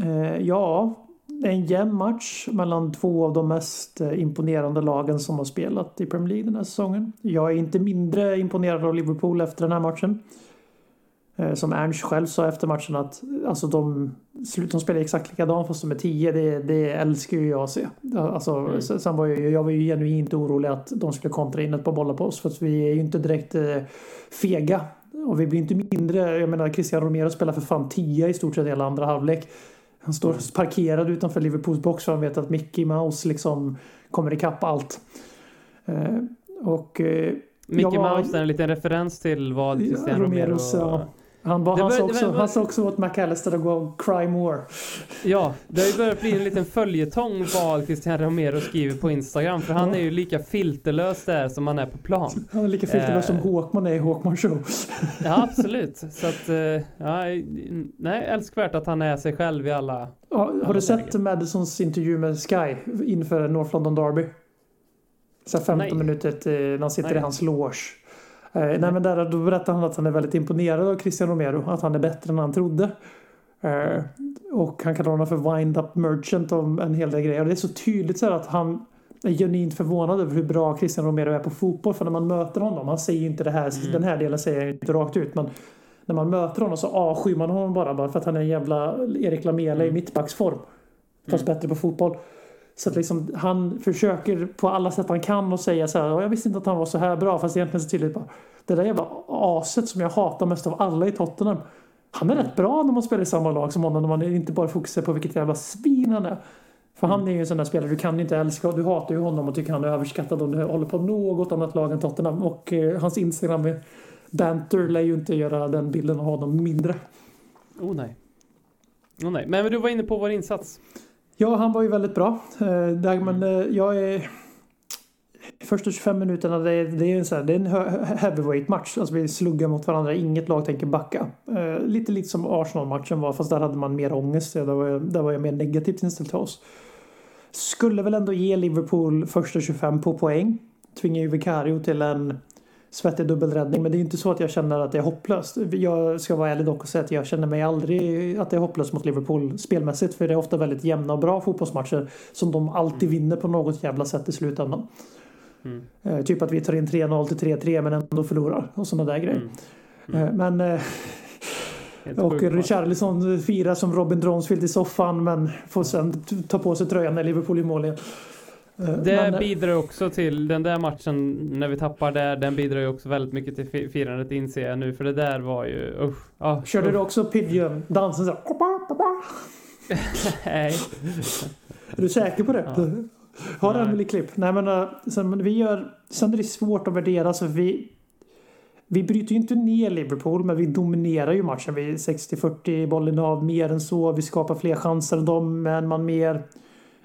Eh, ja, en jämn match mellan två av de mest eh, imponerande lagen som har spelat i Premier League den här säsongen. Jag är inte mindre imponerad av Liverpool efter den här matchen. Eh, som Ernst själv sa efter matchen att alltså de, de spelar exakt likadant fast de är tio. Det, det älskar ju jag att se. Alltså, mm. Sen var jag, jag var ju genuint orolig att de skulle kontra in ett par bollar på oss för att vi är ju inte direkt eh, fega. Och vi blir inte mindre. Jag menar Christian Romero spelar för fan 10 i stort sett hela andra halvlek. Han står mm. parkerad utanför Liverpools box för han vet att Mickey Mouse liksom kommer ikapp allt. Eh, och eh, Mickey var, Mouse är en liten referens till vad Christian Romero... Ja, han, bara, han, sa också, han sa också åt McAllister att gå och cry more. Ja, det har ju börjat bli en liten följetong vad Christian Romero skriver på Instagram. För han är ju lika filterlös där som han är på plan. Han är lika filterlös eh, som Håkman är i Håkman show. Ja, absolut. Så att, eh, ja, nej, älskvärt att han är sig själv i alla... Ja, har alla du sett lägen. Madisons intervju med Sky inför North London Derby? Så 15 nej. minuter när han sitter nej. i hans loge. Eh, nej men där, då berättar han att han är väldigt imponerad av Christian Romero. Att han är bättre än han trodde. Eh, och han kallar honom för wind up merchant och en hel del grejer. Och det är så tydligt så att han är genuint förvånad över hur bra Christian Romero är på fotboll. För när man möter honom, han säger inte det här, mm. den här delen säger han inte rakt ut. Men när man möter honom så avskyr man honom bara, bara för att han är en jävla Erik Lamela mm. i mittbacksform. Fast mm. bättre på fotboll. Så att liksom, han försöker på alla sätt han kan och säga så här. Jag visste inte att han var så här bra. Fast egentligen så tydligt bara. Det där jävla aset som jag hatar mest av alla i Tottenham. Han är rätt bra när man spelar i samma lag som honom. När man inte bara fokuserar på vilket jävla svin han är. För han är ju en sån där spelare, du kan inte älska, du hatar ju honom och tycker han är överskattad om du håller på något annat lag än Tottenham. Och eh, hans Instagram med banter lär ju inte göra den bilden av honom mindre. Oh nej. Oh nej. Men du var inne på vår insats. Ja, han var ju väldigt bra. Eh, där, men eh, jag är... Första 25 minuterna, det är, det är en, så här, det är en heavyweight match. Alltså vi sluggar mot varandra, inget lag tänker backa. Eh, lite lite som Arsenal-matchen var, fast där hade man mer ångest. Där var jag, där var jag mer negativt inställd till oss. Skulle väl ändå ge Liverpool första 25 på poäng. Tvingar ju Vicario till en svettig dubbelräddning. Men det är inte så att jag känner att det är hopplöst. Jag ska vara ärlig dock och säga att jag känner mig aldrig att det är hopplöst mot Liverpool spelmässigt. För det är ofta väldigt jämna och bra fotbollsmatcher som de alltid vinner på något jävla sätt i slutändan. Mm. Eh, typ att vi tar in 3-0 till 3-3 men ändå förlorar och sådana där grejer. Mm. Mm. Eh, men eh, och Richarlison firar som Robin Dronsfield i soffan men får sen ta på sig tröjan när Liverpool är mål igen. Eh, det men, bidrar också till den där matchen när vi tappar där. Den bidrar ju också väldigt mycket till firandet inser jag nu. För det där var ju usch. Ah, Körde usch. du också Pidgeon-dansen så Nej. Är du säker på det? Ja. Har du en klipp? Nej men uh, sen, vi gör, sen är det svårt att värdera så vi vi bryter ju inte ner Liverpool men vi dominerar ju matchen. Vi är 60-40 bollen av mer än så. Vi skapar fler chanser än dem men man mer.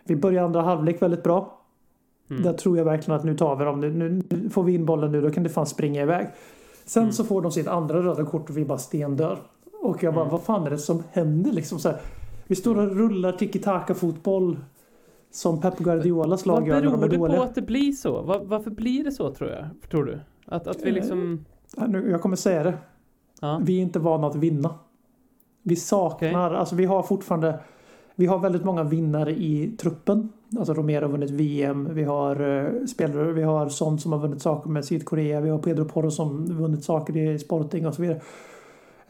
Vi börjar andra halvlek väldigt bra. Mm. Där tror jag verkligen att nu tar vi dem. Nu, nu får vi in bollen nu, då kan det fan springa iväg. Sen mm. så får de sitt andra röda kort och vi bara stendör. Och jag bara, mm. vad fan är det som händer liksom? Så här, vi står och rullar tiki-taka fotboll som Pep Guardiolas lag gör när de är dåliga. Vad beror det på att det blir så? Var, varför blir det så tror jag? Tror du? Att, att vi eh, liksom... Jag kommer säga det. Ja. Vi är inte vana att vinna. Vi saknar, okay. alltså vi har fortfarande vi har väldigt många vinnare i truppen. Alltså Romero har vunnit VM. Vi har uh, spelare, vi har sånt som har vunnit saker med Sydkorea. Vi har Pedro Porro som vunnit saker i Sporting och så vidare.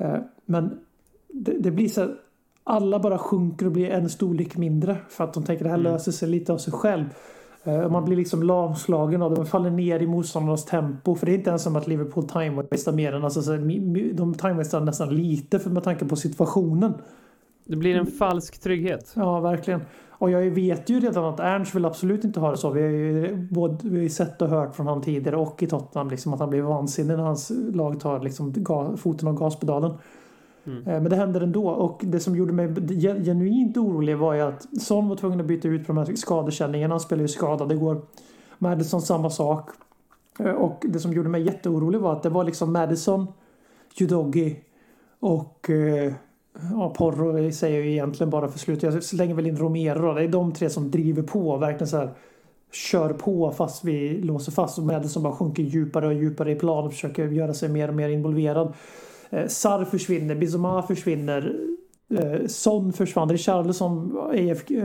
Uh, men det, det, blir så alla bara sjunker och blir en storlek mindre för att de tänker att det här mm. löser sig lite av sig själv. Uh, man blir liksom lamslagen av det. Man faller ner i motståndarnas tempo. För det är inte ens som att Liverpool time mer än alltså, så, de time nästan lite för med tanke på situationen. Det blir en falsk trygghet. Ja, verkligen. Och jag vet ju redan att Ernst vill absolut inte ha det så. Vi har ju både vi har sett och hört från honom tidigare och i Tottenham liksom att han blir vansinnig när hans lag tar liksom foten av gaspedalen. Mm. Eh, men det händer ändå och det som gjorde mig genuint orolig var ju att Son var tvungen att byta ut på de här skadekänningarna. Han spelar ju skadad. Det går Madison samma sak. Eh, och det som gjorde mig jätteorolig var att det var liksom Madison, Judogi och eh, Ja, Porro säger jag ju egentligen bara för slut. Jag slänger väl in Romero. Det är de tre som driver på. Verkligen så här kör på fast vi låser fast. Och Madison bara sjunker djupare och djupare i plan och försöker göra sig mer och mer involverad. Eh, Sar försvinner, Bizoma försvinner. Eh, Son försvann. Richarlison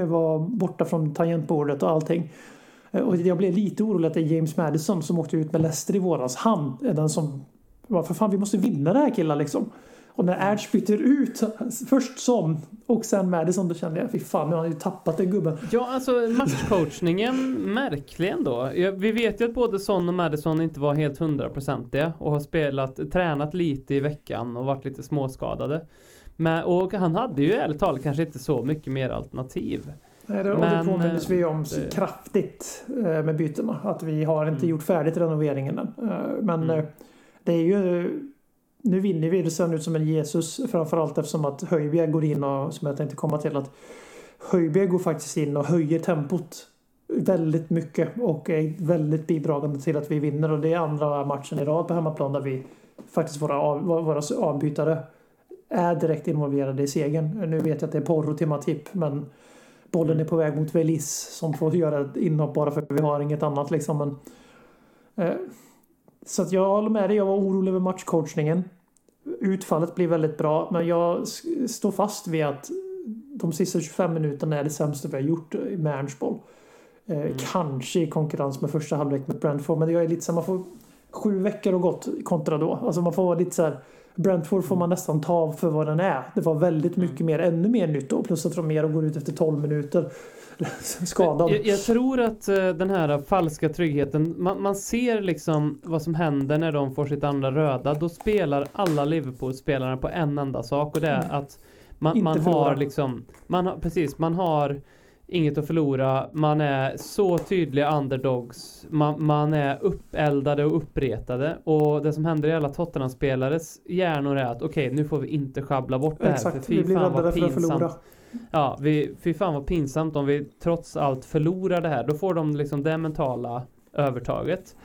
var borta från tangentbordet och allting. Eh, och jag blev lite orolig att det är James Madison som åkte ut med Leicester i våras. Han är den som... För fan, vi måste vinna det här killar liksom. Och när Ernst byter ut, först som och sen Madison, då kände jag fy fan, nu har han ju tappat den gubben. Ja, alltså matchcoachningen, märklig ändå. Vi vet ju att både Son och Madison inte var helt hundraprocentiga och har spelat, tränat lite i veckan och varit lite småskadade. Men, och han hade ju ärligt talat kanske inte så mycket mer alternativ. Nej, det, Men, det påminns vi om det... kraftigt eh, med bytena. Att vi har inte mm. gjort färdigt renoveringen än. Eh, men mm. Eh, det är ju nu vinner vi. Det ser ut som en Jesus framförallt eftersom att Höjbjerg går in och som jag tänkte komma till att Höjbjerg går faktiskt in och höjer tempot väldigt mycket och är väldigt bidragande till att vi vinner och det är andra matchen i rad på hemmaplan där vi faktiskt våra, av, våra avbytare är direkt involverade i segern. Nu vet jag att det är Porro till Matip men bollen är på väg mot Velis som får göra ett inhopp bara för att vi har inget annat liksom. Men, eh, så att jag håller med dig. Jag var orolig över matchcoachningen. Utfallet blir väldigt bra, men jag står fast vid att de sista 25 minuterna är det sämsta vi har gjort med Ernstboll. Eh, mm. Kanske i konkurrens med första halvlek med Brentford, men jag är lite så man får sju veckor och gått kontra då. Alltså man får vara lite så här Brentford får man nästan ta för vad den är. Det var väldigt mycket mm. mer, ännu mer nytt då. Plus att Romero går ut efter 12 minuter. skadad. Jag, jag, tror att uh, den här falska tryggheten, man, man, ser liksom vad som händer när de får sitt andra röda. Då spelar alla Liverpool-spelarna på en enda sak och det är mm. att man, man har liksom, man har, precis, man har inget att förlora. Man är så tydliga underdogs. Man, man är uppeldade och uppretade. Och det som händer i alla Tottenham-spelares hjärnor är att okej, okay, nu får vi inte schabbla bort det här. Exakt, för fy vi blir fan vad pinsamt. Ja, vi, fy fan vad pinsamt om vi trots allt förlorar det här. Då får de liksom det mentala övertaget.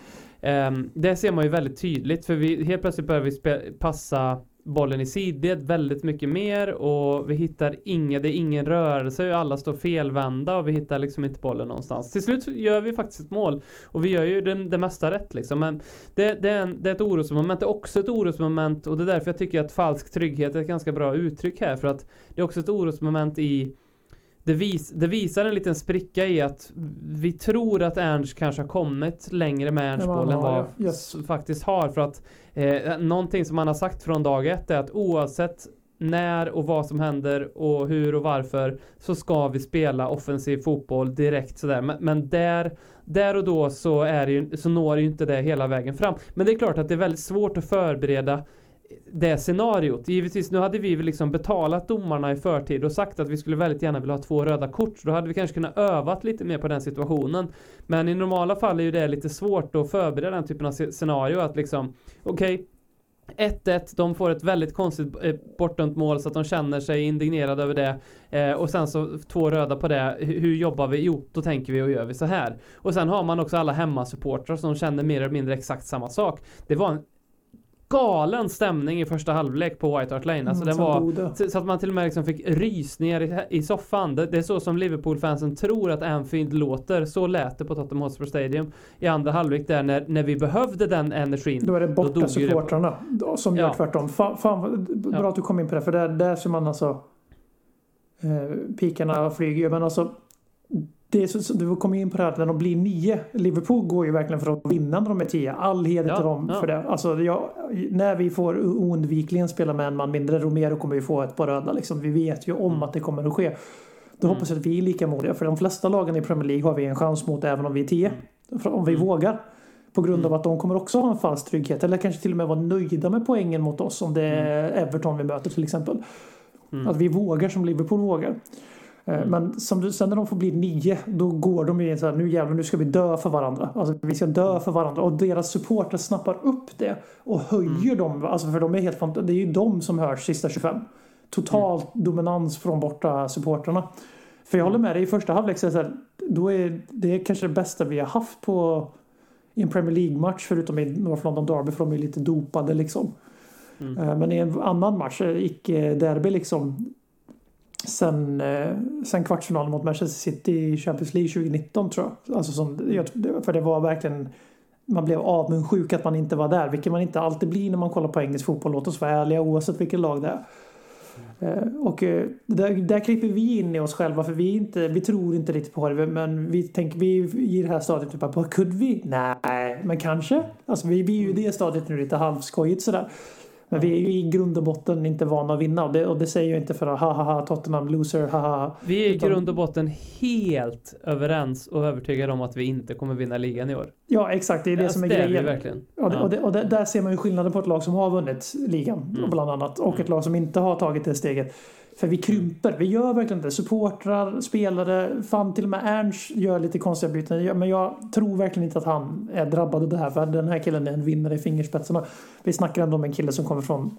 Um, det ser man ju väldigt tydligt för vi helt plötsligt börjar vi passa bollen i sidled väldigt mycket mer och vi hittar inga, det är ingen rörelse, alla står felvända och vi hittar liksom inte bollen någonstans. Till slut gör vi faktiskt ett mål och vi gör ju det, det mesta rätt liksom. Men det, det, är en, det är ett orosmoment, det är också ett orosmoment och det är därför jag tycker att falsk trygghet är ett ganska bra uttryck här för att det är också ett orosmoment i det, vis, det, visar en liten spricka i att vi tror att Ernst kanske har kommit längre med Ernstboll än vad yes. faktiskt har. För att eh, någonting som man har sagt från dag ett är att oavsett när och vad som händer och hur och varför så ska vi spela offensiv fotboll direkt sådär. Men, men där, där och då så, är ju, så når ju inte det hela vägen fram. Men det är klart att det är väldigt svårt att förbereda det scenariot. Givetvis, nu hade vi väl liksom betalat domarna i förtid och sagt att vi skulle väldigt gärna vilja ha två röda kort. Så då hade vi kanske kunnat övat lite mer på den situationen. Men i normala fall är ju det lite svårt att förbereda den typen av scenario. Att liksom, okej, okay, 1-1, de får ett väldigt konstigt eh, bortdömt mål så att de känner sig indignerade över det. Eh, och sen så två röda på det. Hur jobbar vi? Jo, då tänker vi och gör vi så här. Och sen har man också alla hemmasupportrar som känner mer eller mindre exakt samma sak. Det var en galen stämning i första halvlek på White Hart Lane. Alltså mm, den var, så att man till och med liksom fick rysningar i, i soffan. Det, det, är så som Liverpool-fansen tror att Anfield låter. Så lät det på Tottenham Hotspur Stadium i andra halvlek där när, när vi behövde den energin. Då är det borta supportrarna som gör ja. tvärtom. Fan, fan bra ja. att du kom in på det för där, där ser man alltså eh, pikarna flyger men alltså det är så, du kommer in på det här att när de blir nio. Liverpool går ju verkligen för att vinna när de är tio. All heder ja, till dem ja. för det. Alltså, jag, när vi får oundvikligen spela med en man mindre, Romero kommer vi få ett par röda. Liksom. Vi vet ju om mm. att det kommer att ske. Då mm. hoppas jag att vi är lika modiga. För de flesta lagen i Premier League har vi en chans mot även om vi är tio. Mm. Om vi mm. vågar. På grund av mm. att de kommer också ha en falsk trygghet. Eller kanske till och med vara nöjda med poängen mot oss. Om det är mm. Everton vi möter till exempel. Att vi vågar som Liverpool vågar. Eh, mm. Men som du, sen när de får bli nio, då går de ju så här, nu jävlar, nu ska vi dö för varandra. Alltså vi ska dö för varandra. Och deras supportrar snappar upp det och höjer mm. dem. Alltså för de är helt Det är ju de som hörs sista 25. Totalt mm. dominans från borta supportrarna. För jag håller med dig, i första halvlek så är det, så här, då är det kanske det bästa vi har haft på i en Premier League-match förutom i North London Derby för de är lite dopade liksom. Mm. Eh, men i en annan match, eh, icke-derby liksom, sen, eh, sen kvartsfinalen mot Manchester City i Champions League 2019 tror jag. Alltså som, för det var verkligen man blev avundsjuk att man inte var där, vilket man inte alltid blir när man kollar på engelsk fotboll. Låt oss vara ärliga oavsett vilket lag det är. Eh, och eh, där, där kryper vi in i oss själva för vi, inte, vi tror inte riktigt på det. Men vi tänker, vi i det här stadiet, typ, bara, kunde vi? Nej, men kanske. Alltså vi, vi är ju i det stadiet nu lite halvskojigt sådär. Men vi är ju i grund och botten inte vana att vinna och det, och det säger jag inte för att ha ha ha Tottenham loser ha ha. Vi är i grund och botten helt överens och övertygade om att vi inte kommer vinna ligan i år. Ja exakt, det är det alltså, som är det grejen. Är verkligen. Och, det, och, det, och det, där ser man ju skillnaden på ett lag som har vunnit ligan mm. bland annat och ett mm. lag som inte har tagit det steget. För vi krymper. Vi gör verkligen det. Supportrar, spelare, fan till och med Ernst gör lite konstiga byten. Men jag tror verkligen inte att han är drabbad av det här. För den här killen är en vinnare i fingerspetsarna. Vi snackar ändå om en kille som kommer från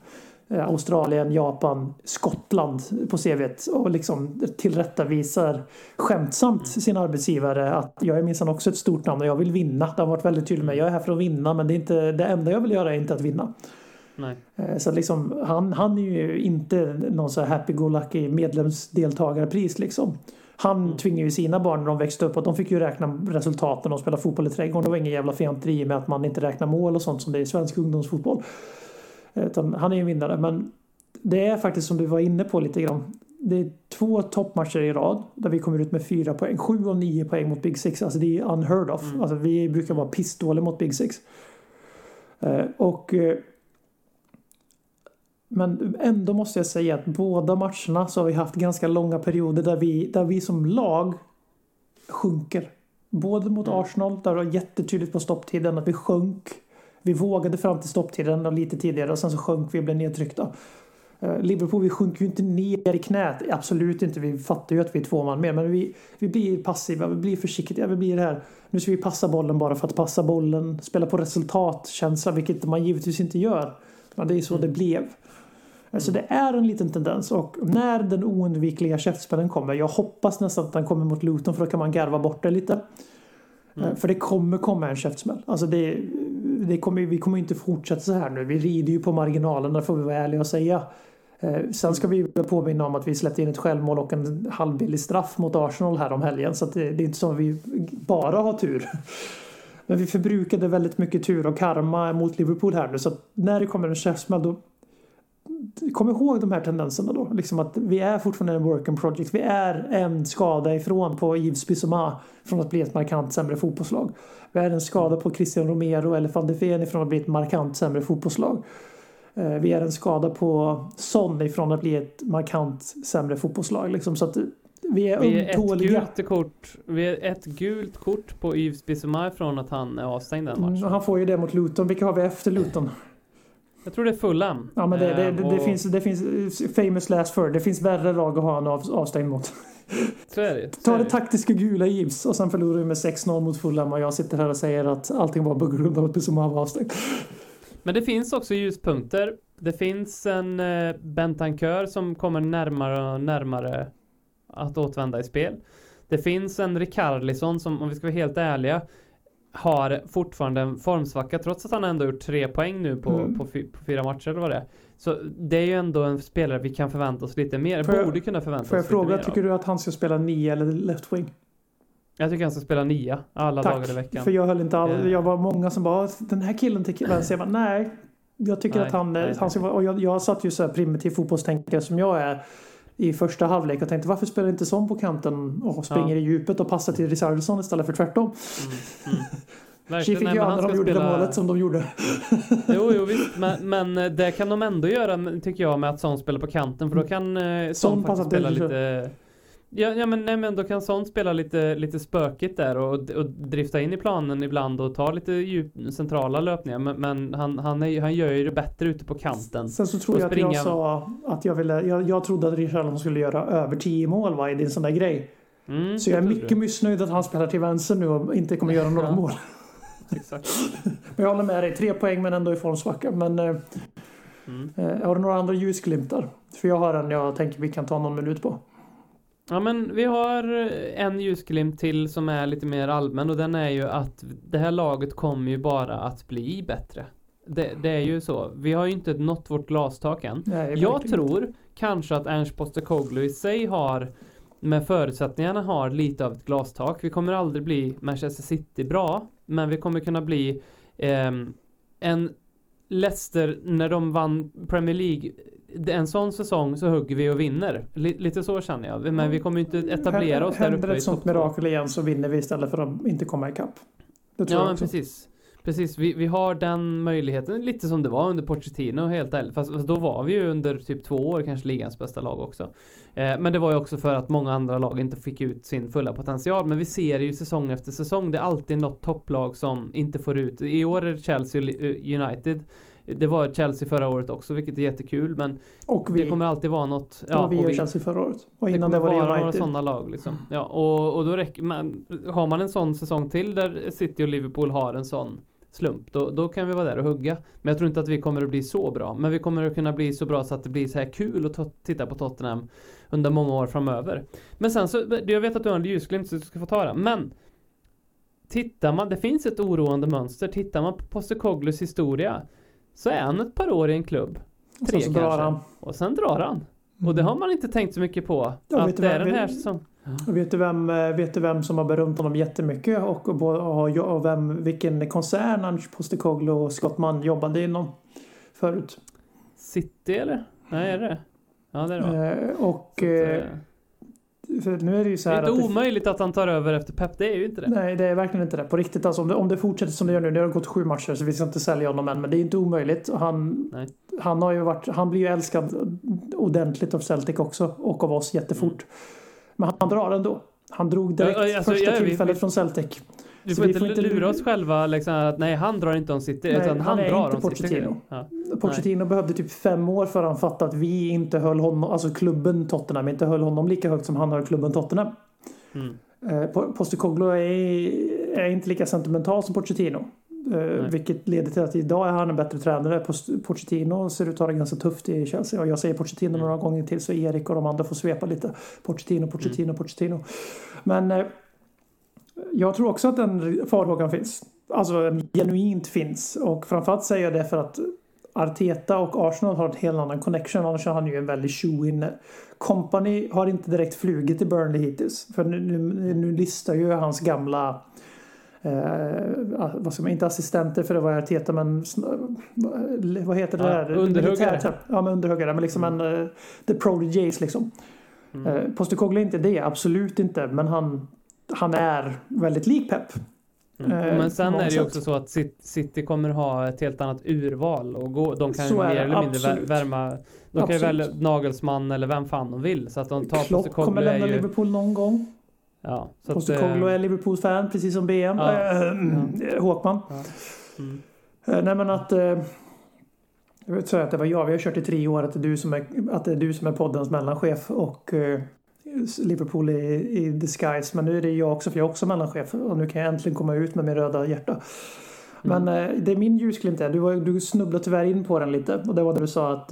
eh, Australien, Japan, Skottland på CVt och liksom tillrättavisar skämtsamt sin arbetsgivare att jag är minsann också ett stort namn och jag vill vinna. Det har varit väldigt tydligt med. Jag är här för att vinna men det, är inte, det enda jag vill göra är inte att vinna. Nej. Eh, så liksom, han, han är ju inte någon så happy-go-lucky medlemsdeltagarpris liksom. Han mm. tvingar ju sina barn när de växte upp och de fick ju räkna resultaten och spela fotboll i trädgården. Det var ingen jävla fianteri med att man inte räknar mål och sånt som det är i svensk ungdomsfotboll. Eh, utan han är ju en vinnare. Men det är faktiskt som du var inne på lite grann. Det är två toppmatcher i rad där vi kommer ut med fyra poäng. Sju och nio poäng mot Big Six. Alltså det är unheard of. Mm. Alltså vi brukar vara pissdåliga mot Big Six. Eh, och men ändå måste jag säga att båda matcherna så har vi haft ganska långa perioder där vi, där vi som lag sjunker. Både mot mm. Arsenal, där det var jättetydligt på stopptiden att vi sjönk. Vi vågade fram till stopptiden och lite tidigare och sen så sjönk vi och blev nedtryckta. Eh, Liverpool, vi sjunker ju inte ner i knät. Absolut inte. Vi fattar ju att vi är två man mer. Men vi, vi blir passiva, vi blir försiktiga. Vi blir det här. Nu ska vi passa bollen bara för att passa bollen. Spela på resultatkänsla, vilket man givetvis inte gör. Men det är så mm. det blev. Så det är en liten tendens och när den oundvikliga käftspelen kommer, jag hoppas nästan att den kommer mot Luton för då kan man garva bort det lite. Mm. Eh, för det kommer komma en käftsmäll. Alltså det, det kommer, vi kommer inte fortsätta så här nu. Vi rider ju på marginalen, där får vi vara ärliga och säga. Eh, sen ska vi påminna om att vi släppte in ett självmål och en halvbillig straff mot Arsenal här om helgen. Så det, det är inte så att vi bara har tur. Men vi förbrukade väldigt mycket tur och karma mot Liverpool här nu. Så när det kommer en käftsmäll då Kom ihåg de här tendenserna då. Liksom att vi är fortfarande en work in project. Vi är en skada ifrån på Yves Bissouma från att bli ett markant sämre fotbollslag. Vi är en skada på Christian Romero eller van de Ven ifrån att bli ett markant sämre fotbollslag. Eh, vi är en skada på Son ifrån att bli ett markant sämre fotbollslag. Liksom, så att vi är vi är ett gult kort Vi är ett gult kort på Yves Bissouma från att han är avstängd den matchen. Mm, han får ju det mot Luton. Vilka har vi efter Luton? Jag tror det är Fulham. Ja men det, det, det, det finns, det finns famous last för. Det finns värre lag att ha en av, avstängd mot. Så är det. Ta det taktiska gula Gibbs och sen förlorar vi med 6-0 mot Fulham och jag sitter här och säger att allting var på grund av att Bissouma var avstängd. Men det finns också ljuspunkter. Det finns en eh, Bentancur som kommer närmare och närmare att återvända i spel. Det finns en Rikarlison som, om vi ska vara helt ärliga, har fortfarande en formsvacka trots att han ändå gjort tre poäng nu på, mm. på, på, fyra matcher eller vad det är. Så det är ju ändå en spelare vi kan förvänta oss lite mer. Får borde kunna förvänta oss lite mer. Får jag fråga, tycker du att han ska spela nio eller left wing? Jag tycker han ska spela nia alla Tack, dagar i veckan. för jag höll inte all, eh. Jag var många som bara den här killen till vänster. Jag bara, nej. Jag tycker nej, att han, nej, han ska vara, och jag, jag satt ju så här primitiv fotbollstänkare som jag är i första halvlek och tänkte varför spelar inte sån på kanten och springer ja. i djupet och passar till Richarlison istället för tvärtom. Mm, mm. Verkligen. Fick göra när de gjorde spela... det målet som de gjorde. jo, jo visst. Men, men, eh, det kan de ändå göra tycker jag med att Son spelar på kanten. För då kan eh, Son, Son spela lite... Ja, ja men, nej, men då kan Son spela lite, lite spökigt där och, och drifta in i planen ibland och ta lite djup, centrala löpningar. Men, men han, han, är, han gör ju det bättre ute på kanten. Sen så tror jag springa... att jag sa att jag ville, jag, jag trodde att Richarlison skulle göra över 10 mål va, i en sån där grej. Mm, så jag är mycket du. missnöjd att han spelar till vänster nu och inte kommer göra några mål. Exakt. men jag håller med dig, tre poäng men ändå i formsvacka. Men eh, mm. eh, har du några andra ljusglimtar? För jag har en jag tänker vi kan ta någon minut på. Ja men vi har en ljusglimt till som är lite mer allmän och den är ju att det här laget kommer ju bara att bli bättre. Det, det är ju så. Vi har ju inte nått vårt glastak än. Nej, jag tror inte. kanske att Ernst Postecoglou i sig har med förutsättningarna har lite av ett glastak. Vi kommer aldrig bli Manchester City bra, men vi kommer kunna bli eh, en Leicester när de vann Premier League en sån säsong så hugger vi och vinner. lite så känner jag. Men vi kommer inte etablera oss där uppe. Händer ett sånt mirakel igen så vinner vi istället för att inte komma ikapp. Det tror ja, jag men precis. Precis, vi, vi har den möjligheten lite som det var under Pochettino helt ärligt. Fast, fast då var vi ju under typ två år kanske ligans bästa lag också. Eh, men det var ju också för att många andra lag inte fick ut sin fulla potential. Men vi ser ju säsong efter säsong. Det är alltid något topplag som inte får ut. I år är det Chelsea United. Det var Chelsea förra året också, vilket är jättekul. Men och vi, det kommer alltid vara något. Ja, och vi och Chelsea förra året. Och innan det, det var det United. några sådana lag liksom. Ja, och, och då räcker man. Har man en sån säsong till där City och Liverpool har en sån slump, då, då kan vi vara där och hugga. Men jag tror inte att vi kommer att bli så bra. Men vi kommer att kunna bli så bra så att det blir så här kul att titta på Tottenham under många år framöver. Men sen så, jag vet att du har en ljusglimt så du ska få ta den. Men tittar man, det finns ett oroande mönster. Tittar man på Postecoglus historia så är han ett par år i en klubb. Tre kanske. Han. Och sen drar han. Mm. Och det har man inte tänkt så mycket på. Jag att det är den här som... Vet du, vem, eh, vet du vem som har berömt honom jättemycket och, och, och vem, vilken koncern Anders Postecoglou och Scott Mann jobbade inom förut? City eller? Nej, är det Ja, det är det eh, Och... Så, eh, för nu är det ju så här Det är inte omöjligt att han tar över efter Pep, det är ju inte det. Nej, det är verkligen inte det. På riktigt alltså, om det, om det fortsätter som det gör nu, det har gått sju matcher så vi ska inte sälja honom än, men det är inte omöjligt. Han, han har ju varit, han blir ju älskad ordentligt av Celtic också och av oss jättefort. Mm. Men han drar ändå. Han drog direkt ja, alltså, första tillfället vi, från Celtic. Vi får, inte, får inte lura oss själva liksom, att nej, han drar inte om City, nej, utan han, han drar om Pochettino. Ja. Pochettino nej. behövde typ fem år för han fattade att vi inte höll honom, alltså klubben Tottenham, inte höll honom lika högt som han höll klubben Tottenham. Mm. Eh, Postecoglou är, är inte lika sentimental som Pochettino. Nej. Vilket leder till att idag är han en bättre tränare. Pochettino ser ut att ha det ganska tufft i Chelsea. Och jag säger Pochettino mm. några gånger till så Erik och de andra får svepa lite. Pochettino, Pochettino, mm. Pochettino. Men eh, jag tror också att den farhågan finns. Alltså genuint finns. Och framförallt säger jag det för att Arteta och Arsenal har ett helt annan connection. Annars har han ju en väldigt shoe inne. Company har inte direkt flugit till Burnley hittills. För nu, nu, nu listar ju hans gamla eh, vad ska man, inte assistenter för det var Arteta men vad heter det ja, där? Underhuggare. Ja men underhuggare men liksom mm. en uh, The Prodigies liksom. Mm. Uh, Postecoglou är inte det, absolut inte men han, han är väldigt lik Pep. Mm. Uh, men sen är det ju också så att City kommer ha ett helt annat urval och gå, de kan mer eller mindre absolut. värma de kan ju välja Nagelsmann eller vem fan de vill så att de tar Klopp kommer lämna ju... Liverpool någon gång. Ja, så Postecoglou är Liverpool-fan precis som BM. Ja, äh, ja. Håkman. Ja. Mm. Nej men att... Jag vill säga att det var jag. Vi har kört i tre år att det är du som är, att det är, du som är poddens mellanchef och Liverpool i, i disguise. Men nu är det jag också för jag är också mellanchef och nu kan jag äntligen komma ut med min röda hjärta. Men mm. det är min ljusglimt Du, var, du snubblade tyvärr in på den lite och det var det du sa att,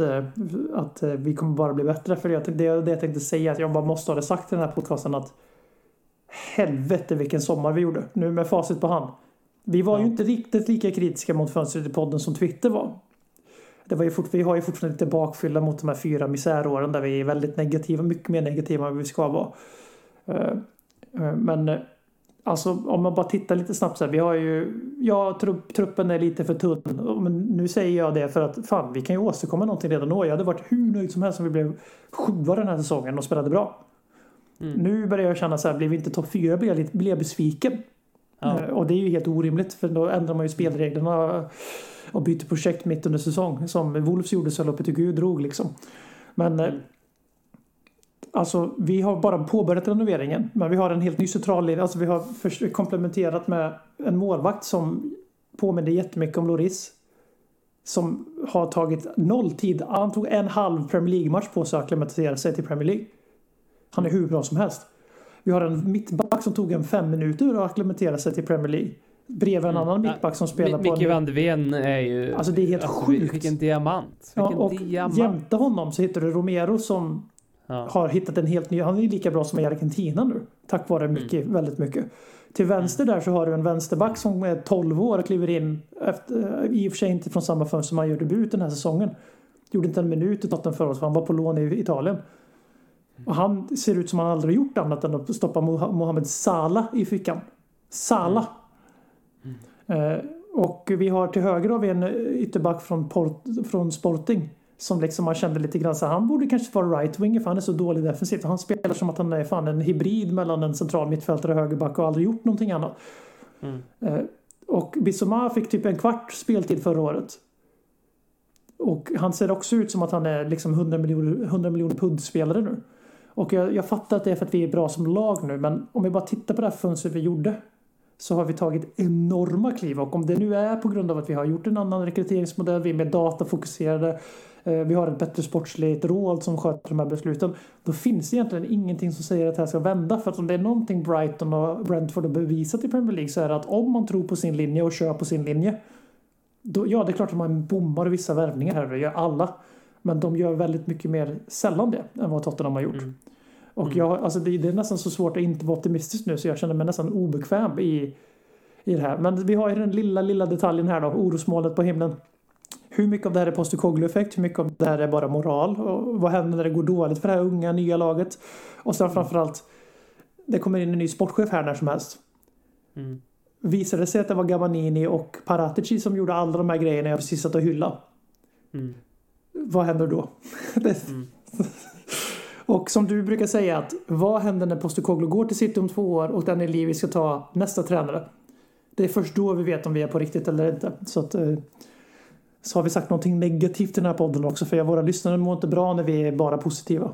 att vi kommer bara bli bättre. För det, det, det jag tänkte säga att jag bara måste ha det sagt i den här podcasten att helvete vilken sommar vi gjorde. Nu med facit på hand. Vi var ja. ju inte riktigt lika kritiska mot fönstret i podden som Twitter var. Det var ju fort, vi har ju fortfarande lite bakfylla mot de här fyra misäråren där vi är väldigt negativa, mycket mer negativa än vi ska vara. Eh, eh, men eh, alltså om man bara tittar lite snabbt så här, vi har ju, ja trupp, truppen är lite för tunn. Men nu säger jag det för att fan vi kan ju åstadkomma någonting redan då. Jag hade varit hur nöjd som helst om vi blev sjua den här säsongen och spelade bra. Mm. Nu börjar jag känna så här, blir vi inte topp fyra blir jag, lite, blir jag besviken. Ja. Och det är ju helt orimligt för då ändrar man ju spelreglerna och byter projekt mitt under säsong. Som Wolves gjorde så loppet Gud drog liksom. Men eh. Alltså vi har bara påbörjat renoveringen men vi har en helt ny centrallinje. Alltså vi har komplementerat med en målvakt som påminner jättemycket om Loris. Som har tagit noll tid. Han tog en halv Premier League-match på sig att acklimatisera sig till Premier League. Han är hur bra som helst. Vi har en mittback som tog en fem minuter att acklimatera sig till Premier League. Bredvid en mm. annan mittback som spelar M på... Micke van de Ven är ju... Alltså det är helt alltså, sjukt. Vilken diamant. Vilken ja, och diamant. jämte honom så hittar du Romero som ja. har hittat en helt ny... Han är ju lika bra som i Argentina nu. Tack vare mycket, mm. väldigt mycket. Till vänster där så har du en vänsterback som är 12 år och kliver in efter, i och för sig inte från samma fönster som han gör debut den här säsongen. Gjorde inte en minut i Tottenham förra året för han var på lån i Italien. Och han ser ut som han aldrig gjort annat än att stoppa Mohamed Salah i fickan. Salah. Mm. Eh, och vi har till höger har vi en ytterback från, Port, från Sporting. Som liksom man kände lite grann så han borde kanske vara right winger för han är så dålig defensivt. Han spelar som att han är fan en hybrid mellan en central mittfältare och högerback och aldrig gjort någonting annat. Mm. Eh, och Bissoma fick typ en kvart speltid förra året. Och han ser också ut som att han är liksom 100 miljoner, 100 miljoner pund-spelare nu. Och jag, jag fattar att det är för att vi är bra som lag nu men om vi bara tittar på det här fönstret vi gjorde så har vi tagit enorma kliv och om det nu är på grund av att vi har gjort en annan rekryteringsmodell, vi är mer datafokuserade, eh, vi har ett bättre sportsligt råd som sköter de här besluten. Då finns det egentligen ingenting som säger att det här ska vända. För att om det är någonting Brighton och Brentford har bevisat i Premier League så är det att om man tror på sin linje och kör på sin linje. Då, ja, det är klart att man bommar vissa värvningar här, det gör alla. Men de gör väldigt mycket mer sällan det än vad Tottenham har gjort. Mm. Och mm. jag, alltså det, det, är nästan så svårt att inte vara optimistisk nu så jag känner mig nästan obekväm i, i det här. Men vi har ju den lilla, lilla detaljen här då, orosmolnet på himlen. Hur mycket av det här är Postecoglou-effekt? Hur mycket av det här är bara moral? Och vad händer när det går dåligt för det här unga, nya laget? Och sen framförallt, det kommer in en ny sportchef här när som helst. Mm. Visade det sig att det var Gamanini och Paratici som gjorde alla de här grejerna jag precis satt och hyllade. Mm vad händer då? Mm. och som du brukar säga att vad händer när Postekoglu går till City om två år och Daniel Levy ska ta nästa tränare? Det är först då vi vet om vi är på riktigt eller inte. Så att eh, så har vi sagt någonting negativt i den här podden också för våra lyssnare mår inte bra när vi är bara positiva.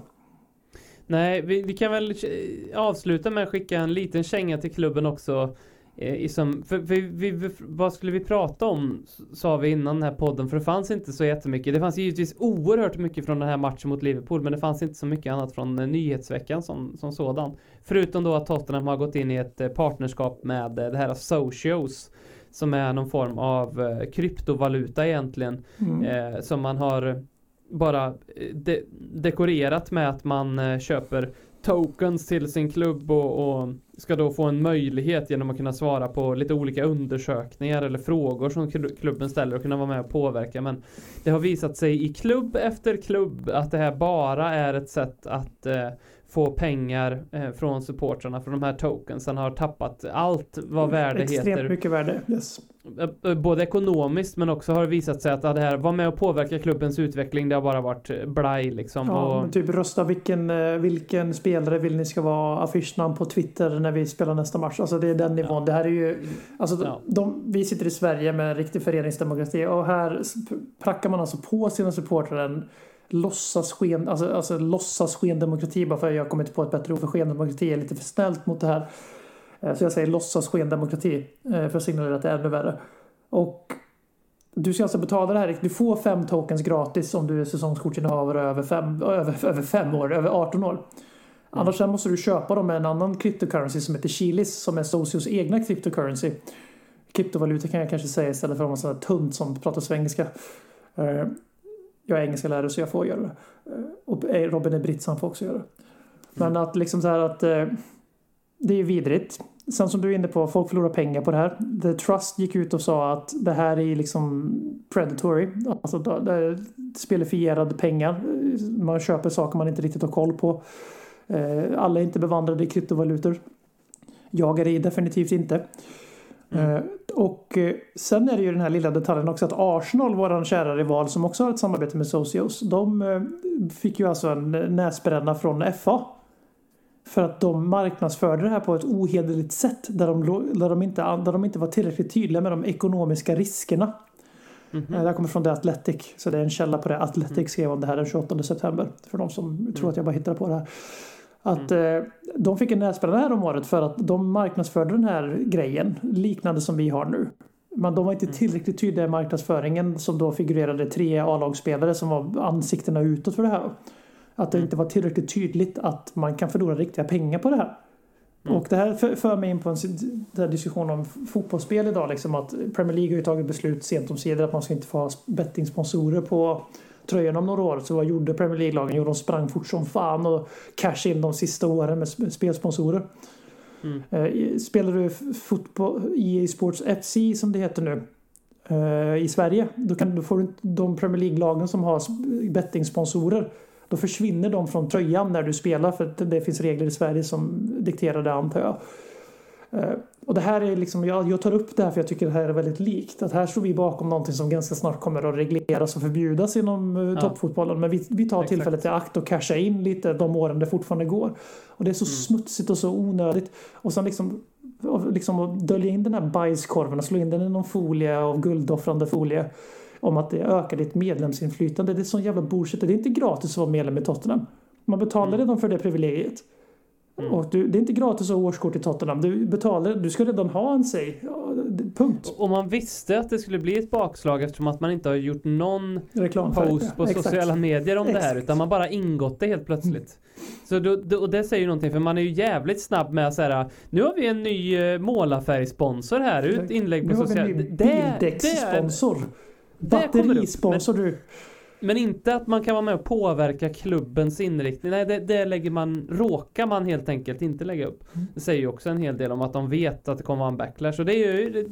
Nej, vi, vi kan väl eh, avsluta med att skicka en liten känga till klubben också Eh, som, för, för, vi, vad skulle vi prata om, sa vi innan den här podden, för det fanns inte så jättemycket. Det fanns givetvis oerhört mycket från den här matchen mot Liverpool, men det fanns inte så mycket annat från eh, nyhetsveckan som, som sådan. Förutom då att Tottenham har gått in i ett eh, partnerskap med det här Socios, som är någon form av kryptovaluta egentligen, mm. eh, som man har bara de dekorerat med att man köper tokens till sin klubb och, och, ska då få en möjlighet genom att kunna svara på lite olika undersökningar eller frågor som klubben ställer och kunna vara med och påverka. Men det har visat sig i klubb efter klubb att det här bara är ett sätt att eh, få pengar eh, från supportrarna för de här tokensen har tappat allt vad värde Extremt heter. Extremt mycket värde, yes. Eh, eh, både ekonomiskt men också har det visat sig att det här var med och påverka klubbens utveckling. Det har bara varit eh, blaj liksom. Ja, och... typ rösta vilken, vilken spelare vill ni ska vara affischnamn på Twitter när vi spelar nästa match. Alltså det är den nivån. Ja. Det här är ju, alltså ja. de, vi sitter i Sverige med riktig föreningsdemokrati och här prackar man alltså på sina supportrar en låtsas sken, alltså, alltså låtsas skendemokrati bara för att jag kommit på ett bättre ord för skendemokrati är lite för snällt mot det här. Eh, så jag säger låtsas skendemokrati eh, för att signalera att det är ännu värre. Och du ska alltså betala det här. Du får fem tokens gratis om du är säsongskortinnehavare över fem, över, över fem år, över 18 år. Mm. Annars måste du köpa dem med en annan cryptocurrency som heter Chilis som är Socios egna cryptocurrency. Kryptovaluta kan jag kanske säga istället för att vara tunt som pratar svengelska. Eh, jag är engelska lärare så jag får göra det. Och Robin är britt så han får också göra det. Men mm. att liksom så här att det är ju vidrigt. Sen som du är inne på, folk förlorar pengar på det här. The Trust gick ut och sa att det här är liksom predatory. Alltså det är spelifierade pengar. Man köper saker man inte riktigt har koll på. Eh, alla är inte bevandrade i kryptovalutor. Jag är det definitivt inte. Mm. Eh, och eh, sen är det ju den här lilla detaljen också att Arsenal, våran kära rival som också har ett samarbete med Socios, de fick ju alltså en näsbränna från FA för att de marknadsförde det här på ett ohederligt sätt där de, där de, inte, där de inte var tillräckligt tydliga med de ekonomiska riskerna. Mm -hmm. Det här kommer från The Athletic, så det är en källa på det. Athletic skrev om det här den 28 september. För de som mm. tror att jag bara hittar på det här. Att mm. eh, de fick en näsbränna här om året för att de marknadsförde den här grejen liknande som vi har nu. Men de var inte mm. tillräckligt tydliga i marknadsföringen som då figurerade tre A-lagsspelare som var ansiktena utåt för det här. Att det mm. inte var tillräckligt tydligt att man kan förlora riktiga pengar på det här. Mm. Och det här för, för mig in på en diskussion om fotbollsspel idag. Liksom att Premier League har ju tagit beslut sent om sidor att man ska inte få ha bettingsponsorer på tröjorna om några år. Så vad gjorde Premier League-lagen? Jo, de sprang fort som fan och cashade in de sista åren med spelsponsorer. Mm. Eh, spelar du fotboll, EA Sports FC som det heter nu eh, i Sverige, då, kan, då får du de Premier League-lagen som har bettingsponsorer då försvinner de från tröjan när du spelar för det finns regler i Sverige som dikterar det antar jag. Eh, och det här är liksom, jag, jag tar upp det här för jag tycker det här är väldigt likt. Att här står vi bakom någonting som ganska snart kommer att regleras och förbjudas inom eh, ja. toppfotbollen. Men vi, vi tar Exakt. tillfället i akt och casha in lite de åren det fortfarande går. Och det är så mm. smutsigt och så onödigt. Och sen liksom, liksom dölja in den här bajskorven och slå in den i någon folie av guldoffrande folie om att det ökar ditt medlemsinflytande. Det är sån jävla bullshit. Det är inte gratis att vara medlem i Tottenham. Man betalar mm. redan för det privilegiet. Mm. Och du, det är inte gratis att ha årskort i Tottenham. Du betalar, du ska redan ha en säg. Punkt. Och man visste att det skulle bli ett bakslag eftersom att man inte har gjort någon Reklam post på Exakt. sociala medier om Exakt. det här. Utan man bara ingått det helt plötsligt. Mm. Så då, och det säger ju någonting för man är ju jävligt snabb med att säga Nu har vi en ny eh, målarfärgsponsor här. Ut inlägg på sociala... Nu har vi en ny bildäckssponsor. Batterisponsor du. Men inte att man kan vara med och påverka klubbens inriktning. Nej, det, det lägger man, råkar man helt enkelt inte lägga upp. Mm. Det säger ju också en hel del om att de vet att det kommer vara en backlash. Och det är ju det,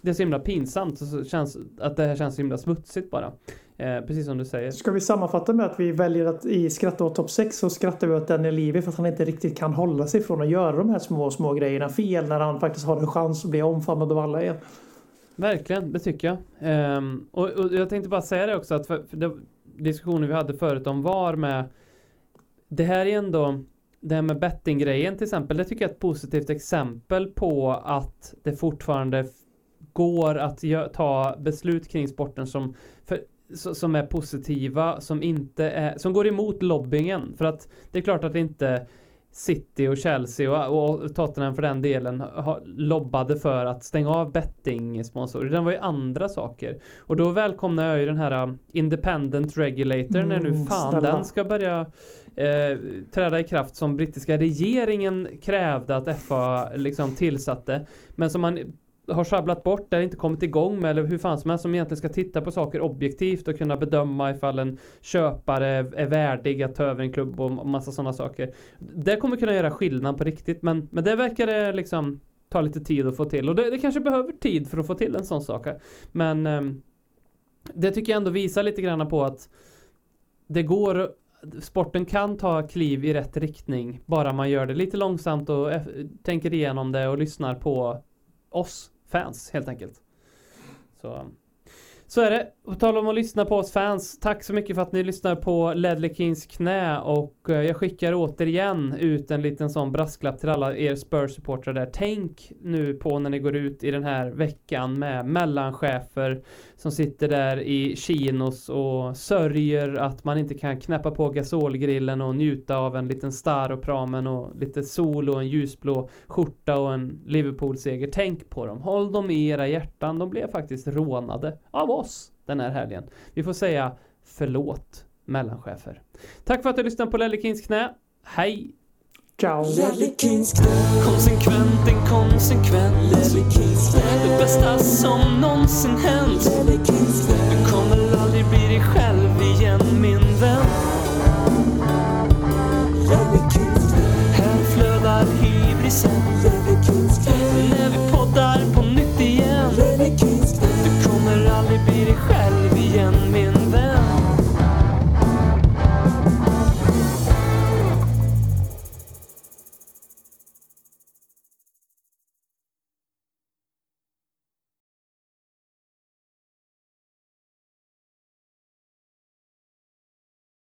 det är så himla pinsamt. Så känns, att det här känns så himla smutsigt bara. Eh, precis som du säger. Ska vi sammanfatta med att vi väljer att i skratta åt topp 6 så skrattar vi åt Daniel Levy för att han inte riktigt kan hålla sig från att göra de här små, små grejerna fel när han faktiskt har en chans att bli omfamnad av alla igen. Verkligen, det tycker jag. Um, och, och, jag tänkte bara säga det också att för, för det, diskussionen vi hade förut om VAR med det här är ändå det här med bettinggrejen till exempel, det tycker jag är ett positivt exempel på att det fortfarande går att ta beslut kring sporten som, för, som är positiva, som inte är, som går emot lobbyingen. För att det är klart att det inte City och Chelsea och, och Tottenham för den delen ha, lobbade för att stänga av betting-sponsorer. Den var ju andra saker. Och då välkomnar jag ju den här um, Independent Regulator mm, när nu mm, fan snälla. den ska börja eh, träda i kraft som brittiska regeringen krävde att FA liksom tillsatte. Men som man har sjabblat bort eller inte kommit igång med eller hur fan som helst som egentligen ska titta på saker objektivt och kunna bedöma ifall en köpare är värdig att ta över en klubb och massa sådana saker. Det kommer kunna göra skillnad på riktigt men, men det verkar det liksom ta lite tid att få till och det, det kanske behöver tid för att få till en sån sak. Men ehm, det tycker jag ändå visar lite grann på att det går sporten kan ta kliv i rätt riktning bara man gör det lite långsamt och eh, tänker igenom det och lyssnar på oss fans helt enkelt. Så, så är det. På tal om att lyssna på oss fans. Tack så mycket för att ni lyssnar på Ledley Kings knä och eh, jag skickar återigen ut en liten sån brasklapp till alla er Spurs-supportrar där. Tänk nu på när ni går ut i den här veckan med mellanchefer som sitter där i chinos och sörjer att man inte kan knäppa på gasolgrillen och njuta av en liten Staropramen och lite sol och en ljusblå skjorta och en Liverpool-seger. Tänk på dem. Håll dem i era hjärtan. De blev faktiskt rånade av oss den här helgen. Vi får säga förlåt mellanchefer. Tack för att du lyssnade på Lellekins knä. Hej! Ciao. Konsekvent, en inkonsekvent. Det bästa som någonsin hänt. Du kommer aldrig bli dig själv igen min vän. Här flödar hybrisen. När vi poddar